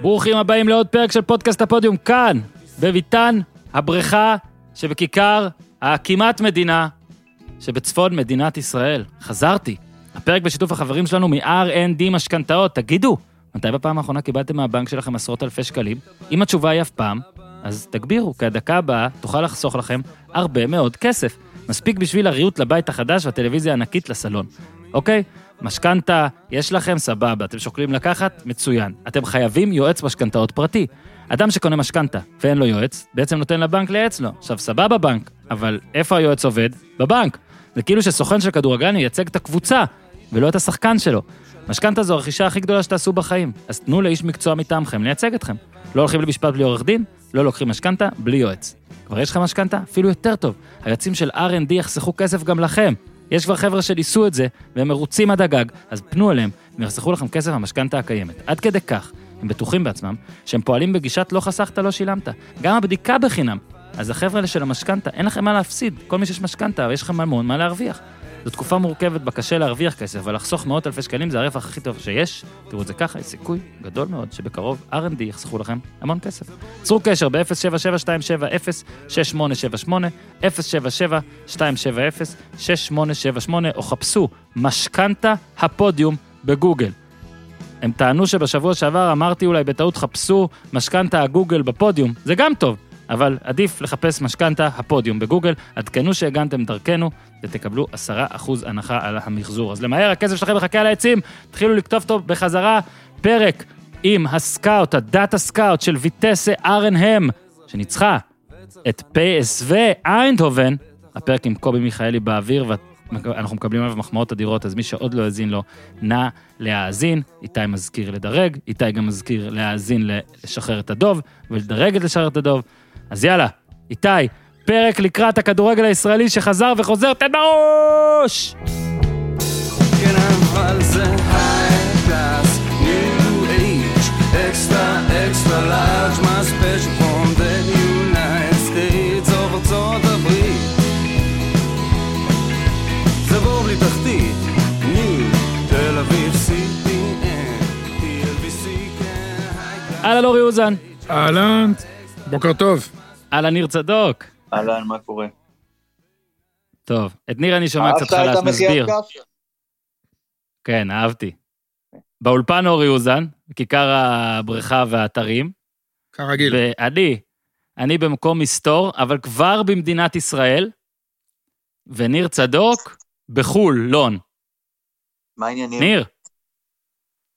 ברוכים הבאים לעוד פרק של פודקאסט הפודיום כאן, בביתן הבריכה שבכיכר הכמעט מדינה שבצפון מדינת ישראל. חזרתי. הפרק בשיתוף החברים שלנו מ-R&D משכנתאות. תגידו, מתי בפעם האחרונה קיבלתם מהבנק שלכם עשרות אלפי שקלים? אם התשובה היא אף פעם, אז תגבירו, כי הדקה הבאה תוכל לחסוך לכם הרבה מאוד כסף. מספיק בשביל הריהוט לבית החדש והטלוויזיה הענקית לסלון. אוקיי? משכנתה, יש לכם, סבבה. אתם שוקלים לקחת? מצוין. אתם חייבים יועץ משכנתאות פרטי. אדם שקונה משכנתה ואין לו יועץ, בעצם נותן לבנק לייעץ לו. עכשיו, סבבה בנק, אבל איפה היועץ עובד? בבנק. זה כאילו שסוכן של כדורגלן ייצג את הקבוצה, ולא את השחקן שלו. משכנתה זו הרכישה הכי גדולה שתעשו בחיים, אז תנו לאיש מקצוע מטעמכם לייצג אתכם. לא הולכים למשפט בלי עורך דין, לא לוקחים משכנתה בלי יועץ. כבר יש לך משכנתה? אפילו יותר טוב. היועצים של R&D יחסכו כסף גם לכם. יש כבר חבר'ה שניסו את זה, והם מרוצים עד הגג, אז פנו אליהם, הם יחסכו לכם כסף במשכנתה הקיימת. עד כדי כך, הם בטוחים בעצמם, שהם פועלים בגישת לא חסכת, לא שילמת. גם הבדיקה בחינם. אז החבר'ה האלה של המשכנתה, אין לכם מה להפסיד. כל מי שיש משכנתה, יש לכם המון מה להרוויח. זו תקופה מורכבת בה קשה להרוויח כסף, אבל לחסוך מאות אלפי שקלים זה הרווח הכי טוב שיש. תראו את זה ככה, יש סיכוי גדול מאוד שבקרוב R&D יחסכו לכם המון כסף. צרו קשר ב-077-270-6878, 077-270-6878, או חפשו משכנתה הפודיום בגוגל. הם טענו שבשבוע שעבר אמרתי אולי בטעות חפשו משכנתה הגוגל בפודיום, זה גם טוב. אבל עדיף לחפש משכנתה הפודיום בגוגל, עדכנו שהגנתם דרכנו ותקבלו 10% הנחה על המחזור. אז למהר, הכסף שלכם מחכה על העצים, תתחילו לכתוב טוב בחזרה פרק עם ה scout, ה data scout של ויטסה ארנהם, שניצחה את PSV איינדהובן, הפרק עם קובי מיכאלי באוויר, ואנחנו מקבלים עליו מחמאות אדירות, אז מי שעוד לא האזין לו, נא להאזין. איתי מזכיר לדרג, איתי גם מזכיר להאזין לשחרר את הדוב, ולדרג את לשחרר את הדוב. אז יאללה, איתי, פרק לקראת הכדורגל הישראלי שחזר וחוזר, תן בראש! כן, אבל זה היי-קלאס, ניו אייג', אקסטרה, אקסטרה לארג', מה ספיישל פרום דה יונייט סטייטס אוף ארצות הברית. זה בור בלי תחתית, ניו, תל אביב, CPN, TLBC, כן, היי-קלאס. אהלן אורי אוזן, אהלן, בוקר טוב. אהלן ניר צדוק. אהלן, מה קורה? טוב, את ניר אני שומע קצת חלש, מסביר. כן, אהבתי. באולפן אורי אוזן, כיכר הבריכה והאתרים, כרגיל. ואני, אני במקום מסתור, אבל כבר במדינת ישראל, וניר צדוק בחו"ל, לון. מה העניינים? ניר.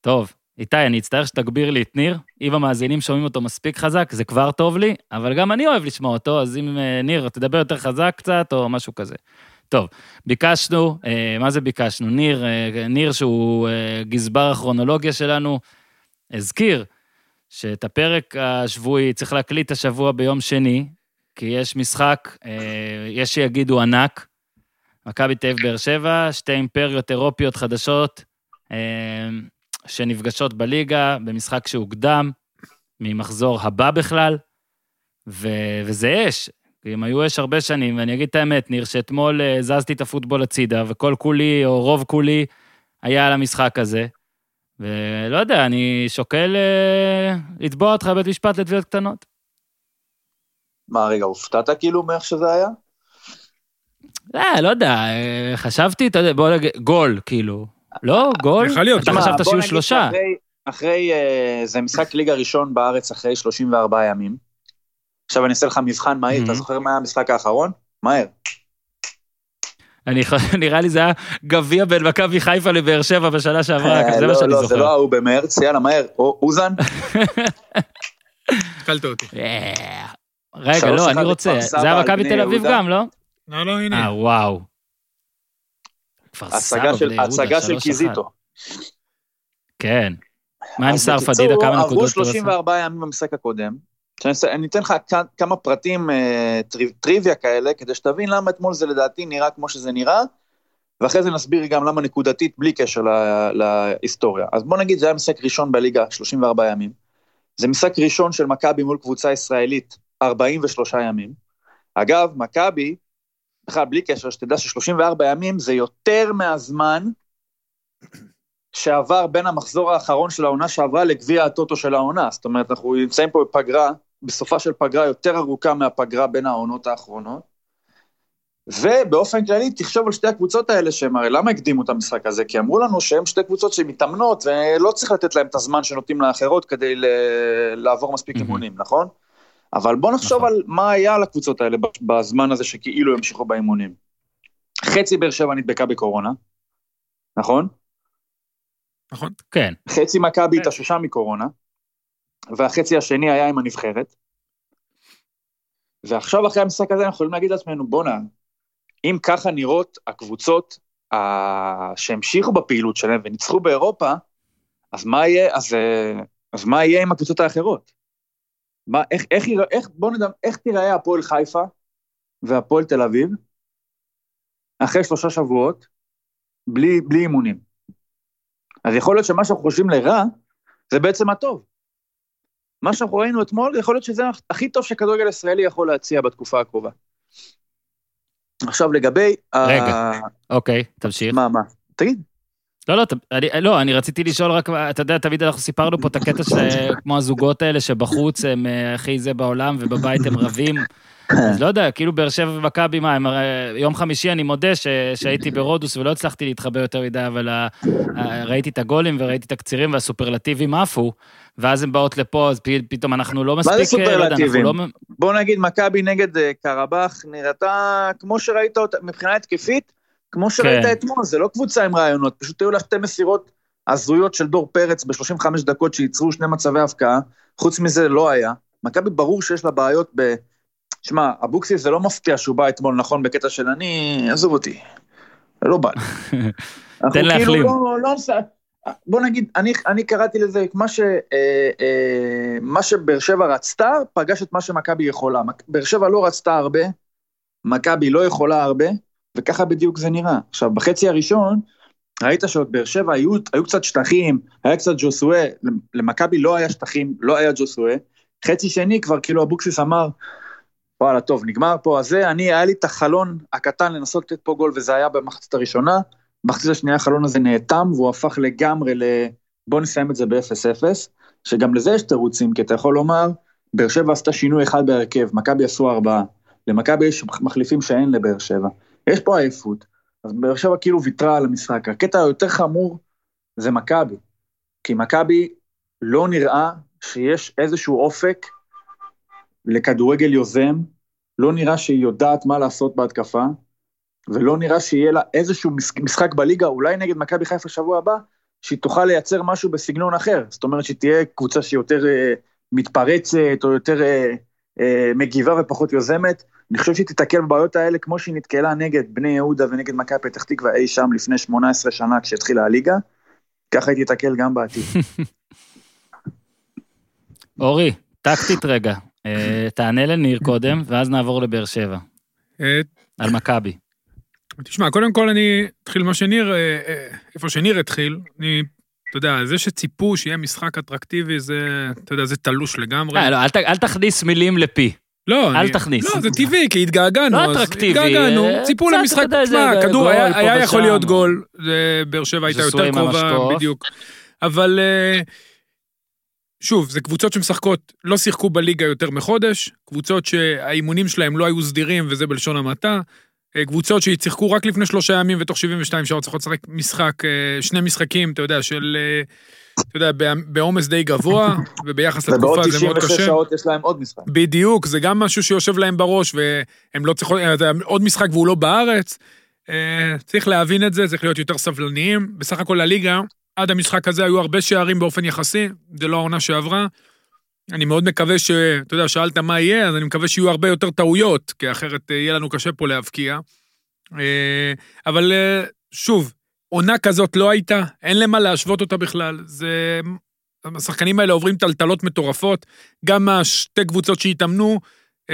טוב, איתי, אני אצטער שתגביר לי את ניר. אם המאזינים שומעים אותו מספיק חזק, זה כבר טוב לי, אבל גם אני אוהב לשמוע אותו, אז אם אה, ניר, תדבר יותר חזק קצת, או משהו כזה. טוב, ביקשנו, אה, מה זה ביקשנו? ניר, אה, ניר שהוא גזבר הכרונולוגיה שלנו, הזכיר שאת הפרק השבועי צריך להקליט השבוע ביום שני, כי יש משחק, יש שיגידו ענק, מכבי תל אביב באר שבע, שתי אימפריות אירופיות חדשות, שנפגשות בליגה במשחק שהוקדם ממחזור הבא בכלל, ו- וזה אש. הם היו אש הרבה שנים, ואני אגיד את האמת, ניר, שאתמול אה, זזתי את הפוטבול הצידה, וכל כולי, או רוב כולי, היה על המשחק הזה. ולא יודע, אני שוקל אה, לתבוע אותך בבית משפט לתביעות קטנות. מה, רגע, הופתעת כאילו מאיך שזה היה? לא, לא יודע, אה, חשבתי, אתה יודע, בוא נגיד, גול, כאילו. לא, גול? יכול להיות, אתה חשבת שיהיו שלושה. אחרי, אה, זה משחק ליגה ראשון בארץ אחרי 34 ימים. עכשיו אני אעשה לך מבחן מהיר, אתה. זוכר מה היה המשחק האחרון? מהר. אני נראה לי זה היה גביע בין מכבי חיפה לבאר שבע בשנה שעברה, אה, זה מה לא, שאני לא, זה זוכר. לא ההוא במרץ, יאללה, מהר. או- אוזן? התקלת אותי. אה, רגע, לא, אני רוצה, זה היה מכבי תל אביב. גם, לא? לא, לא, הנה. אה, וואו. כפר סבא, בני יהודה, הצגה של קיזיטו. כן. מה עם סער פדידה, כמה עברו נקודות עשה? 34 ימים במשחק הקודם. אני אתן לך כמה פרטים, אה, טריו- טריוויה כאלה, כדי שתבין למה אתמול זה לדעתי נראה כמו שזה נראה, ואחרי זה נסביר גם למה נקודתית בלי קשר לה- להיסטוריה. אז בוא נגיד, זה היה משחק ראשון בליגה, 34 ימים. זה משחק ראשון של מכבי מול קבוצה ישראלית, 43 ימים. אגב, מכבי, בכלל בלי קשר, שתדע ש-34 ימים זה יותר מהזמן שעבר בין המחזור האחרון של העונה שעברה לגביע הטוטו של העונה. זאת אומרת, אנחנו נמצאים פה בפגרה, בסופה של פגרה יותר ארוכה מהפגרה בין העונות האחרונות. ובאופן כללי, תחשוב על שתי הקבוצות האלה, שהם הרי למה הקדימו את המשחק הזה? כי אמרו לנו שהם שתי קבוצות שמתאמנות, ולא צריך לתת להם את הזמן שנותנים לאחרות כדי ל- לעבור מספיק. אימונים, נכון? אבל בוא נחשוב נכון. על מה היה לקבוצות האלה בזמן הזה שכאילו המשיכו באימונים. חצי באר שבע נדבקה בקורונה, נכון? נכון? כן. חצי מכבי כן. התאוששה מקורונה, והחצי השני היה עם הנבחרת. ועכשיו אחרי המשחק הזה אנחנו יכולים להגיד לעצמנו, בואנה, אם ככה נראות הקבוצות ה- שהמשיכו בפעילות שלהם וניצחו באירופה, אז מה יהיה, אז, אה, אז מה יהיה עם הקבוצות האחרות? מה, איך, איך, יירא- איך, בוא נדע, איך תיראה הפועל חיפה והפועל תל אביב אחרי שלושה שבועות בלי, בלי אימונים? אז יכול להיות שמה שאנחנו חושבים לרע, זה בעצם הטוב. מה שאנחנו ראינו אתמול, יכול להיות שזה הכי טוב שכדורגל ישראלי יכול להציע בתקופה הקרובה. עכשיו לגבי... ה- רגע. אוקיי, תמשיך. מה, מה? תגיד. לא, לא, אני, לא, אני רציתי לשאול רק, אתה יודע, תמיד אנחנו סיפרנו פה את הקטע של כמו הזוגות האלה שבחוץ הם אה, הכי זה בעולם ובבית הם רבים. אז לא יודע, כאילו באר שבע ומכבי, מה, הם, הרי- יום חמישי אני מודה ש, שהייתי ברודוס ולא הצלחתי להתחבא יותר מדי, אבל ה, ה, ראיתי את הגולים וראיתי את הקצירים והסופרלטיבים עפו, ואז הן באות לפה, אז פתאום אנחנו לא מספיק... זה אה, לא יודע, אנחנו סופרלטיבים? לא... בוא נגיד, מכבי נגד אה, קרבאח נראתה כמו שראית אותה, מבחינה התקפית, כמו שראית כן. אתמול, זה לא קבוצה עם רעיונות, פשוט היו לה שתי מסירות הזויות של דור פרץ ב-35 דקות שייצרו שני מצבי הבקעה, חוץ מזה לא היה. מכבי ברור שיש לה בעיות ב... שמע, אבוקסיס זה לא מפתיע שהוא בא אתמול, נכון, בקטע של אני, עזוב אותי, לא בא לי. תן להחלים. כאילו לא, לא, עושה- בוא נגיד, אני, אני קראתי לזה, מה, ש, אה, אה, מה שבאר שבע רצתה, פגש את מה שמכבי יכולה. באר שבע לא רצתה הרבה, מכבי לא יכולה הרבה, וככה בדיוק זה נראה. עכשיו, בחצי הראשון, ראית שעוד באר שבע היו, היו קצת שטחים, היה קצת ג'וסואה, למכבי לא היה שטחים, לא היה ג'וסואה. חצי שני כבר כאילו אבוקסיס אמר, וואלה, טוב, נגמר פה הזה, אני, היה לי את החלון הקטן לנסות לתת פה גול, וזה היה במחצית הראשונה. במחצית השנייה החלון הזה נאטם, והוא הפך לגמרי ל... בוא נסיים את זה ב-0-0, שגם לזה יש תירוצים, כי אתה יכול לומר, באר שבע עשתה שינוי אחד בהרכב, מכבי עשו ארבעה. למכבי יש מחליפים שאין לבאר שבע. יש פה עייפות. אז באר שבע כאילו ויתרה על המשחק. הקטע היותר חמור זה מכבי. כי מכבי לא נראה שיש איזשהו אופק לכדורגל יוזם, לא נראה שהיא יודעת מה לעשות בהתקפה, ולא נראה שיהיה לה איזשהו מש- משחק בליגה, אולי נגד מכבי חיפה שבוע הבא, שהיא תוכל לייצר משהו בסגנון אחר. זאת אומרת שהיא תהיה קבוצה שהיא יותר אה, מתפרצת, או יותר אה, מגיבה ופחות יוזמת. אני חושב שהיא תיתקל בבעיות האלה כמו שהיא נתקלה נגד בני יהודה ונגד מכבי פתח תקווה אי שם לפני 18 שנה כשהתחילה הליגה. ככה היא תיתקל גם בעתיד. אורי, טקטית רגע, אה, תענה לניר קודם, ואז נעבור לבאר שבע, אה, על מכבי. תשמע, קודם כל אני אתחיל מה שניר, אה, אה, איפה שניר התחיל, אני, אתה יודע, זה שציפו שיהיה משחק אטרקטיבי, זה, אתה יודע, זה תלוש לגמרי. אה, לא, אל ת- אל תכניס מילים לפי. לא, אל אני- תכניס. לא, זה טבעי, כי התגעגענו. לא אטרקטיבי, התגעגענו, אה, ציפו למשחק, תשמע, זה כדור גול היה היה יכול. להיות גול, באר שבע הייתה יותר קרובה. בדיוק. אבל אה, שוב, זה קבוצות שמשחקות, לא שיחקו בליגה יותר מחודש, קבוצות שהאימונים שלהם לא היו סדירים, וזה בלשון המעטה. אה, קבוצות ששיחקו רק לפני שלושה ימים ותוך 72 שעות צריכות לשחק משחק, אה, שני משחקים, אתה יודע, של, אה, אתה יודע, בעומס- די גבוה, וביחס ובעוד לתקופה זה מאוד 96 קשה. שעות יש להם עוד משחק. בדיוק, זה גם משהו שיושב להם בראש, והם לא צריכות, עוד משחק והוא לא בארץ. צריך להבין את זה, צריך להיות יותר סבלניים. בסך הכל לליגה, עד המשחק הזה היו הרבה שערים באופן יחסי, זה לא העונה שעברה. אני מאוד מקווה ש... אתה יודע, שאלת מה יהיה, אז אני מקווה שיהיו הרבה יותר טעויות, כי אחרת אה, יהיה לנו קשה פה להבקיע. אה, אבל אה, שוב, עונה כזאת לא הייתה, אין למה להשוות אותה בכלל. זה... השחקנים האלה עוברים טלטלות מטורפות, גם מהשתי קבוצות שהתאמנו,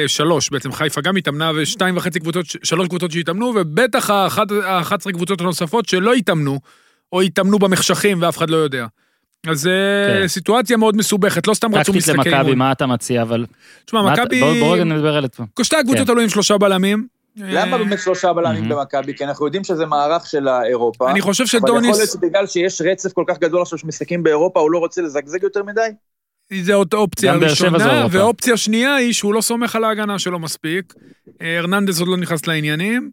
שלוש בעצם, חיפה גם התאמנה, ושתיים וחצי קבוצות, שלוש קבוצות שהתאמנו, ובטח ה-11 קבוצות הנוספות שלא התאמנו, או התאמנו במחשכים ואף אחד לא יודע. אז זו כן. סיטואציה מאוד מסובכת, לא סתם רצו טקטית משחקי למכבי, אימון. מה אתה מציע, אבל... תשמע, מכבי, בוא בוא רגע נדבר על זה. שתי הקבוצות כן. עלו עם שלושה בלמים, למה באמת שלושה בלמים. במכבי? כי אנחנו יודעים שזה מערך של האירופה. אני חושב אבל יכול להיות שדוניס, שבגלל שיש רצף כל כך גדול עכשיו שמשחקים באירופה, הוא לא רוצה לזגזג יותר מדי? זה עוד אופציה ראשונה, אירופה. ואופציה שנייה היא שהוא לא סומך על ההגנה שלו מספיק. אה, הרננדז עוד לא נכנס לעניינים.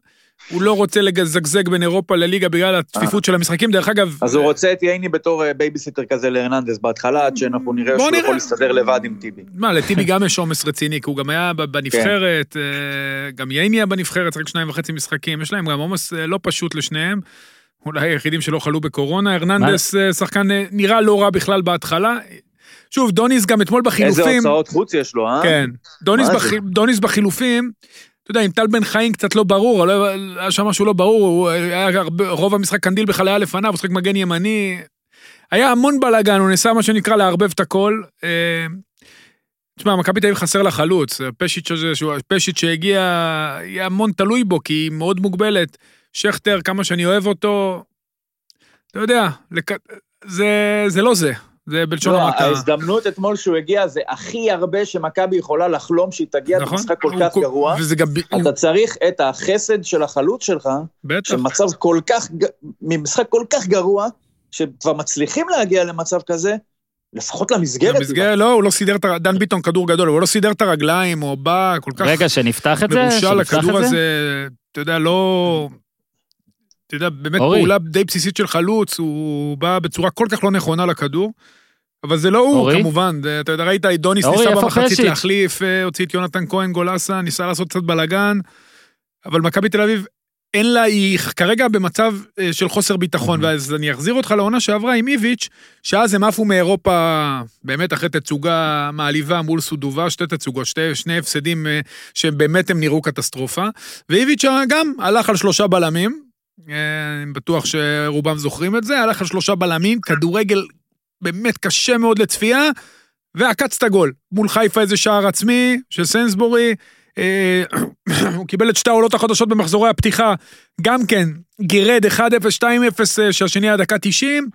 הוא לא רוצה לזגזג בין אירופה לליגה בגלל הצפיפות של המשחקים. דרך אגב, אז הוא רוצה את ייני בתור אה, בייביסיטר כזה להרננדז בהתחלה, עד שאנחנו נראה שהוא. יכול להסתדר לבד עם טיבי. מה, לטיבי גם יש עומס רציני, כי הוא גם היה בנבחרת, אה, גם ייני היה בנבחרת, רק שניים וחצי משחקים, יש להם גם עומס אה, לא פשוט לשניהם. אולי היחידים שלא חלו בקורונה, הרננדס אה, שחקן אה, נראה לא רע בכלל בהתחלה. שוב, דוניס גם אתמול איזה בחילופים, הוצאות חוץ יש לו, אה? כן, דוניס, בח... דוניס בחילופים, אתה יודע, עם טל בן חיים קצת לא ברור, היה שם משהו לא ברור, הרבה, רוב המשחק קנדיל בכלל היה לפניו, הוא שחק מגן ימני. היה המון בלאגן, הוא ניסה מה שנקרא לערבב את הכל. אה, תשמע, מכבי תל אביב חסר לה חלוץ, פשיץ' הזה, שהוא- פשיץ' שהגיע, יהיה המון תלוי בו, כי היא מאוד מוגבלת. שכטר, כמה שאני אוהב אותו, אתה יודע, לק... זה, זה לא זה, זה בלשון לא, המעטה. ההזדמנות אתמול שהוא הגיע זה הכי הרבה שמכבי יכולה לחלום שהיא תגיע נכון? במשחק כל הוא- כך גרוע. וזה גם, אתה צריך את החסד של החלוץ שלך, בטח. שמצב כל כך, ממשחק כל כך גרוע, שכבר מצליחים להגיע למצב כזה, לפחות למסגרת. במסגרת, לא, הוא לא סידר את ה... דן ביטון כדור גדול, הוא לא סידר את הרגליים, או בא כל כך רגע, שנפתח את זה? מרושל, הכדור? הזה, אתה יודע, לא... אתה יודע, באמת אורי. פעולה די בסיסית של חלוץ, הוא בא בצורה כל כך לא נכונה לכדור. אבל זה לא הוא, אורי? כמובן. זה- אתה יודע, ראית, דוניס ניסה במחצית? להחליף, אה, הוציא את יונתן כהן גולסה, ניסה לעשות קצת בלאגן, אבל מכבי תל אביב, אין לה, היא כרגע במצב אה, של חוסר ביטחון, ואז אני אחזיר אותך לעונה שעברה עם איביץ', שאז הם עפו מאירופה, באמת אחרי תצוגה מעליבה מול סודובה, שתי תצוגות, שתי, שני הפסדים אה, שבאמת הם נראו קטסטרופה, ואיביץ' גם הלך על שלושה בלמים, אני בטוח שרובם זוכרים את זה, הלך על שלושה בלמים, כדורגל באמת קשה מאוד לצפייה, ועקץ את הגול. מול חיפה איזה שער עצמי של סנסבורי, אה, הוא קיבל את שתי העולות החדשות במחזורי הפתיחה, גם כן, גירד 1-0, 2-0, אה, שהשני היה דקה 90,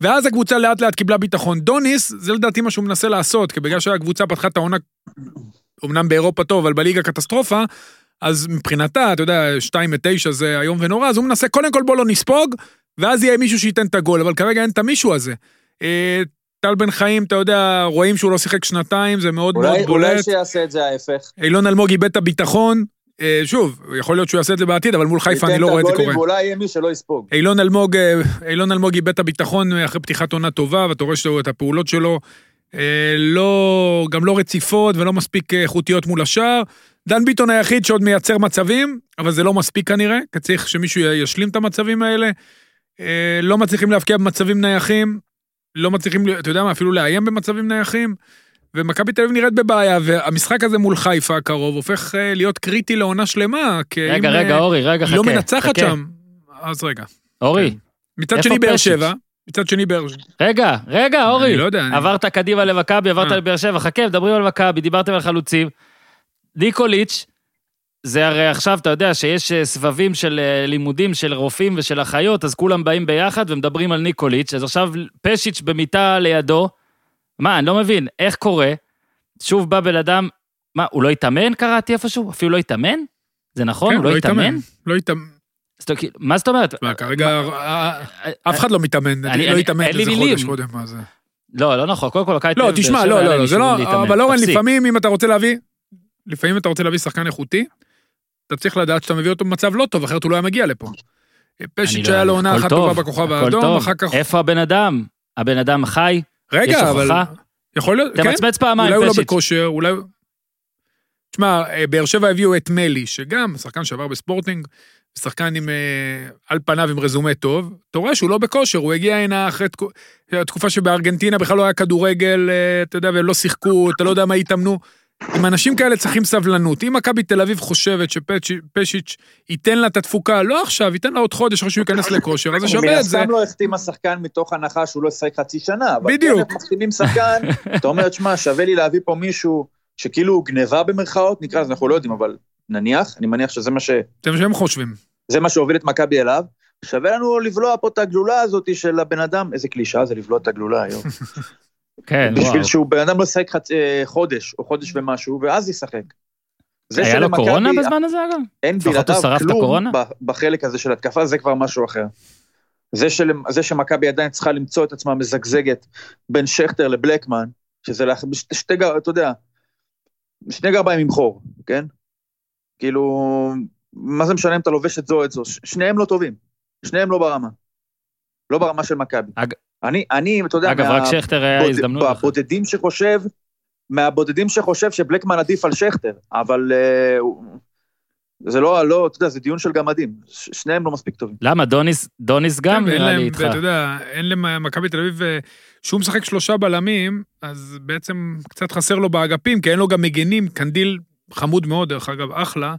ואז הקבוצה לאט לאט קיבלה ביטחון. דוניס, זה לדעתי מה שהוא מנסה לעשות, כי בגלל שהקבוצה פתחה את העונה, אמנם באירופה טוב, אבל בליגה קטסטרופה, אז מבחינתה, אתה יודע, 2 9 זה איום ונורא, אז הוא מנסה, קודם כל בוא לא נספוג, ואז יהיה מישהו שייתן את הגול, אבל כרגע אין את המישהו הזה. אה, טל בן חיים, אתה יודע, רואים שהוא לא שיחק שנתיים, זה מאוד אולי, מאוד אולי בולט. שיעשה את זה ההפך. אילון אלמוג איבד את הביטחון, אה, שוב, יכול להיות שהוא יעשה את זה בעתיד, אבל מול חיפה אני לא רואה את זה קורה. ואולי יהיה מי שלא יספוג. אילון אלמוג, אה, אילון אלמוג איבד את הביטחון אחרי פתיחת עונה טובה, ואתה רואה שאתה- את הפעולות שלו לא, גם לא רציפות ולא מספיק איכותיות מול השאר. דן ביטון היחיד שעוד מייצר מצבים, אבל זה לא מספיק כנראה, כי צריך שמישהו ישלים את המצבים האלה. אה, לא מצליחים להבקיע במצבים נייחים, לא מצליחים, אתה יודע מה, אפילו לאיים במצבים נייחים. ומכבי תל אביב נראית בבעיה, והמשחק הזה מול חיפה הקרוב הופך אה, להיות קריטי לעונה שלמה, כי רגע, אם רגע, אה, אורי, רגע, היא חכה. לא מנצחת חכה. שם, אז רגע. אורי, כן. מצד שני באר? שבע, מצד שני באר שבע. רגע, רגע, אורי. אני לא יודע, אני- עברת קדימה למכבי, עברת אה. לבאר שבע, חכה, מדברים על מכבי, דיברתם על חלוצים. ניקוליץ', זה הרי עכשיו, אתה יודע שיש אה, סבבים של אה, לימודים של רופאים ושל אחיות, אז כולם באים ביחד ומדברים על ניקוליץ', אז עכשיו פשיץ' במיטה לידו. מה, אני לא מבין, איך קורה? שוב בא בן אדם, מה, הוא לא התאמן קראתי איפשהו? אפילו לא התאמן? זה נכון? כן, הוא לא התאמן? לא התאמן. אומרת, מה זאת אומרת? מה, כרגע אה, אף אחד לא מתאמן, אני- לא התאמן לי איזה. חודש קודם, מה זה? לא, לא נכון, קודם כל תל לא, תשמע, לא, לא, לא, זה לא. אבל אורן. לפעמים אם אתה רוצה להביא, לפעמים אתה רוצה להביא שחקן איכותי, אתה צריך לדעת שאתה מביא אותו במצב לא טוב, אחרת הוא לא היה מגיע לפה. פשיץ' אני לא- לו עונה אחת טוב, טובה בכוכב האדום. אחר כך... איפה הבן אדם? הבן אדם חי? רגע, אבל... יכול להיות, כן, תמצמץ פעמיים, אולי הוא לא. בכושר, אולי... תשמע, אה, באר שבע הביאו את מלי, שגם שחקן שעבר בספורטינג, שחקן עם, אה, על פניו עם רזומה טוב, אתה רואה שהוא לא בכושר, הוא הגיע הנה אחרי תקו- תקופה שבארגנטינה בכלל לא היה כדורגל, אה, אתה יודע, והם לא שיחקו, אתה לא יודע מה התאמנו. עם אנשים כאלה צריכים סבלנות. אם מכבי תל אביב חושבת שפשיץ' ייתן לה את התפוקה, לא עכשיו, ייתן לה עוד חודש אחרי שהוא ייכנס לכושר, אז זה שווה מן את זה. הסתם לא החתימה שחקן מתוך הנחה שהוא לא ישחק חצי שנה, אבל בדיוק. כן, הם מחתימים שחקן, אתה אומר, שמע, שווה לי להביא פה מישהו שכאילו הוא גניבה במרכאות, נקרא לזה, אנחנו לא יודעים, אבל נניח, אני מניח שזה מה, ש... זה מה שהם חושבים. זה מה שהוביל את מכבי אליו, שווה לנו לבלוע פה את הגלולה הזאת של הבן אדם, איזה קלישאה זה לבלוע את הגלולה היום. כן, בשביל וואו. שהוא בן אדם לא ישחק. אה, חודש, או חודש ומשהו, ואז ישחק. היה לו קורונה בזמן הזה אגב? אין בלעדיו כלום בחלק הזה של התקפה, זה כבר משהו אחר. זה, של, זה שמכבי עדיין צריכה למצוא את עצמה מזגזגת בין שכטר לבלקמן, שזה לה- שתי, שתי, אתה יודע, שני גרביים עם חור, כן? כאילו, מה זה משנה אם אתה לובש את זו או את זו? שניהם לא טובים, שניהם לא ברמה. לא ברמה של מכבי. אג- אני, אני, אתה יודע, אגב, רק שכטר היה בוד- הזדמנות. בכלל. בבודדים שחושב, מהבודדים שחושב שבלקמן עדיף על שכטר, אבל הוא- זה לא, לא, אתה יודע, זה דיון של גמדים, ש- שניהם לא מספיק טובים. למה? דוניס- דוניס גם כן, נראה לי להם, איתך. ואתה יודע, אין למכבי תל אביב, אה, שהוא משחק שלושה בלמים, אז בעצם קצת חסר לו באגפים, כי אין לו גם מגנים, קנדיל חמוד מאוד, דרך אגב, אחלה.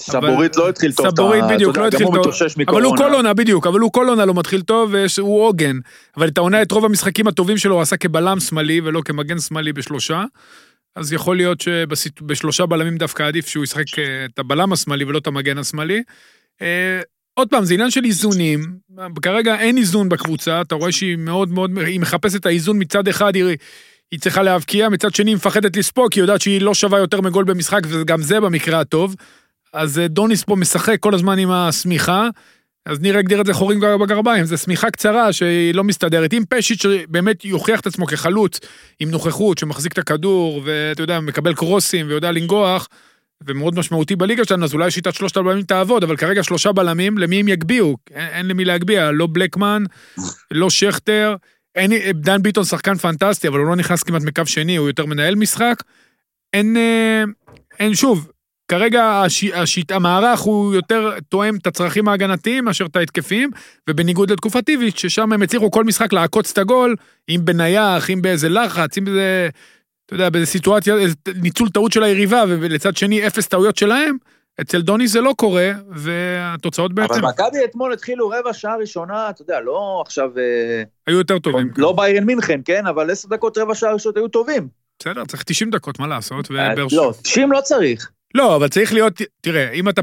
סבורית לא התחיל טוב, סבורית בדיוק, לא התחיל טוב. אבל הוא. כל עונה, בדיוק, אבל הוא כל עונה לא מתחיל טוב, ויש- הוא עוגן. אבל את העונה, את רוב המשחקים הטובים שלו הוא עשה כבלם שמאלי, ולא כמגן שמאלי בשלושה. אז יכול להיות שבשלושה בלמים דווקא עדיף שהוא ישחק אה, את הבלם השמאלי ולא את המגן השמאלי. אה, עוד פעם, זה עניין של איזונים. כרגע אין איזון בקבוצה, אתה רואה שהיא מאוד מאוד, היא מחפשת את האיזון מצד אחד, היא, היא צריכה להבקיע, מצד שני היא מפחדת לספוג, כי היא יודעת שהיא לא שווה יותר מגול במשחק, וגם זה במקרה הטוב. אז אה, דוניס פה משחק כל הזמן עם השמיכה, אז ניר הגדיר את זה חורים בגרביים, זו שמיכה קצרה שהיא לא מסתדרת. אם פשיץ' באמת יוכיח את עצמו כחלוץ, עם נוכחות, שמחזיק את הכדור, ואתה יודע, מקבל קרוסים ויודע לנגוח, ומאוד משמעותי בליגה שלנו, אז אולי שיטת שלושת הבלמים תעבוד, אבל כרגע שלושה בלמים, למי הם יגביהו? אין, אין למי להגביה, לא בלקמן, לא שכטר, אין, דן ביטון שחקן פנטסטי, אבל הוא לא נכנס כמעט מקו שני, הוא יותר מנהל משחק. אין, אה, אין, שוב, כרגע הש, השיט, המערך הוא יותר תואם את הצרכים ההגנתיים מאשר את ההתקפיים, ובניגוד לתקופת טיביץ', ששם הם הצליחו כל משחק לעקוץ את הגול, אם בנייח, אם באיזה לחץ, אם באיזה, אתה יודע, באיזה סיטואציה, איזה ניצול טעות של היריבה, ולצד שני אפס טעויות שלהם, אצל דוני זה לא קורה, והתוצאות בעצם אבל מכבי אתמול התחילו רבע שעה ראשונה, אתה יודע, לא עכשיו, אה, היו יותר טובים. לא ביירן מינכן, כן? אבל עשר דקות רבע שעה ראשונות היו טובים. בסדר, צריך 90 דקות, מה לעשות? אה. לא, 90 לא צריך. לא, אבל צריך להיות, תראה, אם אתה...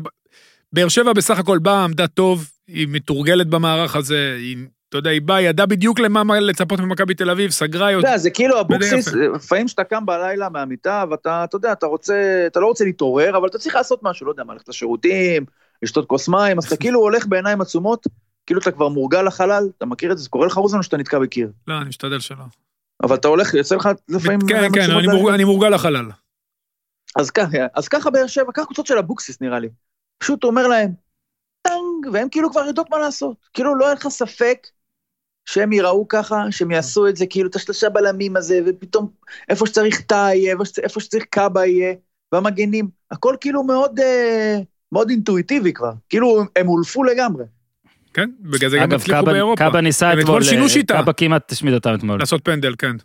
באר שבע בסך הכל באה, עמדה טוב, היא מתורגלת במערך הזה, היא, אתה יודע, היא באה, ידעה בדיוק למה מה לצפות ממכבי תל אביב, סגרה אתה יותר. יודע, זה כאילו אבוקסיס. לפעמים כשאתה קם בלילה מהמיטה, ואתה, אתה יודע, אתה רוצה, אתה לא רוצה להתעורר, אבל אתה צריך לעשות משהו, לא יודע, מה, ללכת לשירותים, לשתות כוס מים, אז אתה כאילו הולך בעיניים עצומות, כאילו אתה כבר מורגל לחלל, אתה מכיר את זה, זה קורה לך רוזן או שאתה נתקע בקיר. לא, אני משתדל שלא. אבל אתה הולך, יוצא לך לפעמים... כן, כן, אני מורגל לחלל. אז ככה, אז ככה באר שבע, ככה קבוצות של אבוקסיס נראה לי. פשוט הוא אומר להם, טנג, והם כאילו כבר יודעות מה לעשות. כאילו לא היה לך ספק שהם ייראו ככה, שהם יעשו את זה, כאילו את השלושה בלמים הזה, ופתאום איפה שצריך טאה יהיה, איפה שצ- איפה שצריך קאבה יהיה, והמגנים, הכל כאילו מאוד, אה, מאוד אינטואיטיבי כבר. כאילו הם הולפו לגמרי. כן, בגלל זה גם אגב, הצליחו באירופה. קאבה ניסה אתמול, אה. קאבה כמעט השמיד אותם אתמול. לעשות פנדל, כן.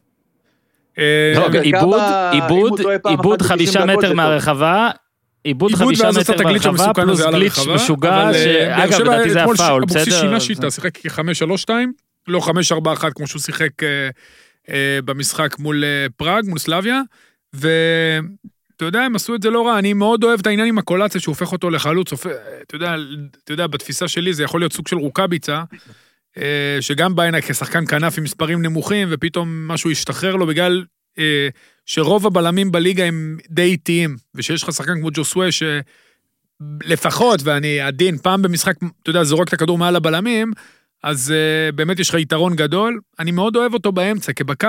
אה, לא, איבוד, איבוד, הוא טועה פעם איבוד אחת ב-90 חמישה מטר. מהרחבה, איבוד חמישה מטר המסוכן פלוס glitch משוגע, אה, שאגב, לדעתי זה אתמול היה פאול, אבוקסיס בסדר? שינה שיטה, שיחק כ-5-3-2, לא 5-4-1 כמו שהוא שיחק אה, במשחק מול פראג, מול סלאביה, ואתה יודע, הם עשו את זה לא רע, אני מאוד אוהב את העניין עם הקולציה שהוא הופך אותו לחלוץ, אתה יודע, בתפיסה שלי זה יכול להיות סוג של רוקאביצה, שגם בא הנה כשחקן כנף עם מספרים נמוכים, ופתאום משהו השתחרר לו בגלל אה, שרוב הבלמים בליגה הם די איטיים, ושיש לך שחקן כמו ג'וסווה שלפחות, ואני עדין, פעם במשחק, אתה יודע, זורק את הכדור מעל הבלמים, אז uh, באמת יש לך יתרון גדול. אני מאוד אוהב אותו באמצע, כי בקו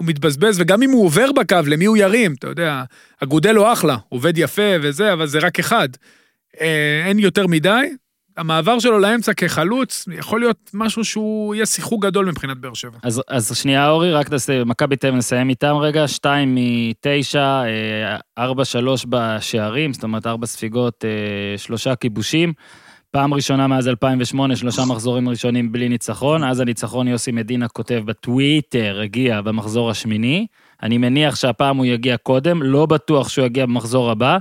הוא מתבזבז, וגם אם הוא עובר בקו, למי הוא ירים? אתה יודע, אחלה, הוא עובד יפה וזה, אבל זה רק אחד. Uh, אין יותר מדי. המעבר שלו לאמצע כחלוץ, יכול להיות משהו שהוא יהיה שיחוק גדול מבחינת באר שבע. אז, אז שנייה, אורי, רק נעשה, מכבי תל אביב נסיים איתם רגע, שתיים מתשע, אה, ארבע שלוש בשערים, זאת אומרת ארבע ספיגות, אה, שלושה כיבושים. פעם ראשונה מאז 2008, שלושה מחזורים ראשונים בלי ניצחון, אז הניצחון יוסי מדינה כותב בטוויטר, הגיע במחזור השמיני. אני מניח שהפעם הוא יגיע קודם, לא בטוח שהוא יגיע במחזור הבא.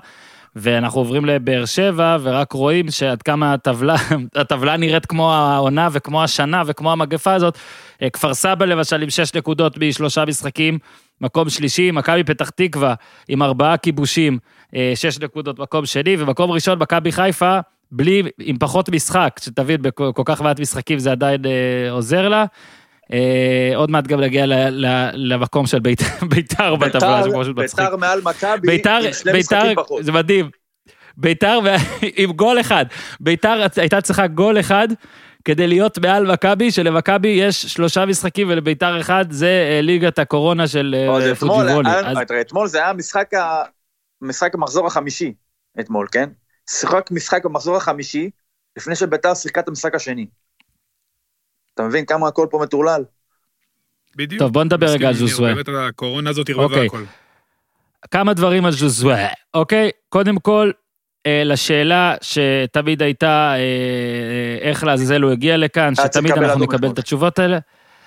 ואנחנו עוברים לבאר שבע, ורק רואים שעד כמה הטבלה, הטבלה נראית כמו העונה וכמו השנה וכמו המגפה הזאת. אה, כפר סבא למשל עם שש נקודות משלושה משחקים, מקום שלישי, מכבי פתח תקווה עם ארבעה כיבושים, אה, שש נקודות מקום שני, ומקום ראשון מכבי חיפה, בלי, עם פחות משחק, שתבין, בכל כל כך מעט משחקים זה עדיין אה, עוזר לה. אה, עוד מעט גם נגיע ל, ל, למקום של בית- ביתר בטבלה. זה פשוט מצחיק. ביתר מעל מכבי, עם שני ביתר, משחקים פחות. זה מדהים. ביתר עם גול אחד. ביתר הייתה צריכה גול אחד כדי להיות מעל מכבי, שלמכבי יש שלושה משחקים ולביתר אחד, זה אה, ליגת הקורונה של אה, פוג'יבולי. אתמול זה היה משחק המחזור החמישי, אתמול, כן? שיחק משחק במחזור החמישי, לפני שביתר שיחקה את המשחק השני. אתה מבין כמה הכל פה מטורלל? בדיוק. טוב, בוא נדבר רגע על ז'וזווה. באמת הקורונה הזאת ערבבה אוקיי. הכל. כמה דברים על ז'וזווה, אוקיי? קודם כל, אה, לשאלה שתמיד הייתה אה, אה, איך לעזאזל הוא הגיע לכאן, צריך שתמיד אנחנו נקבל. את התשובות האלה.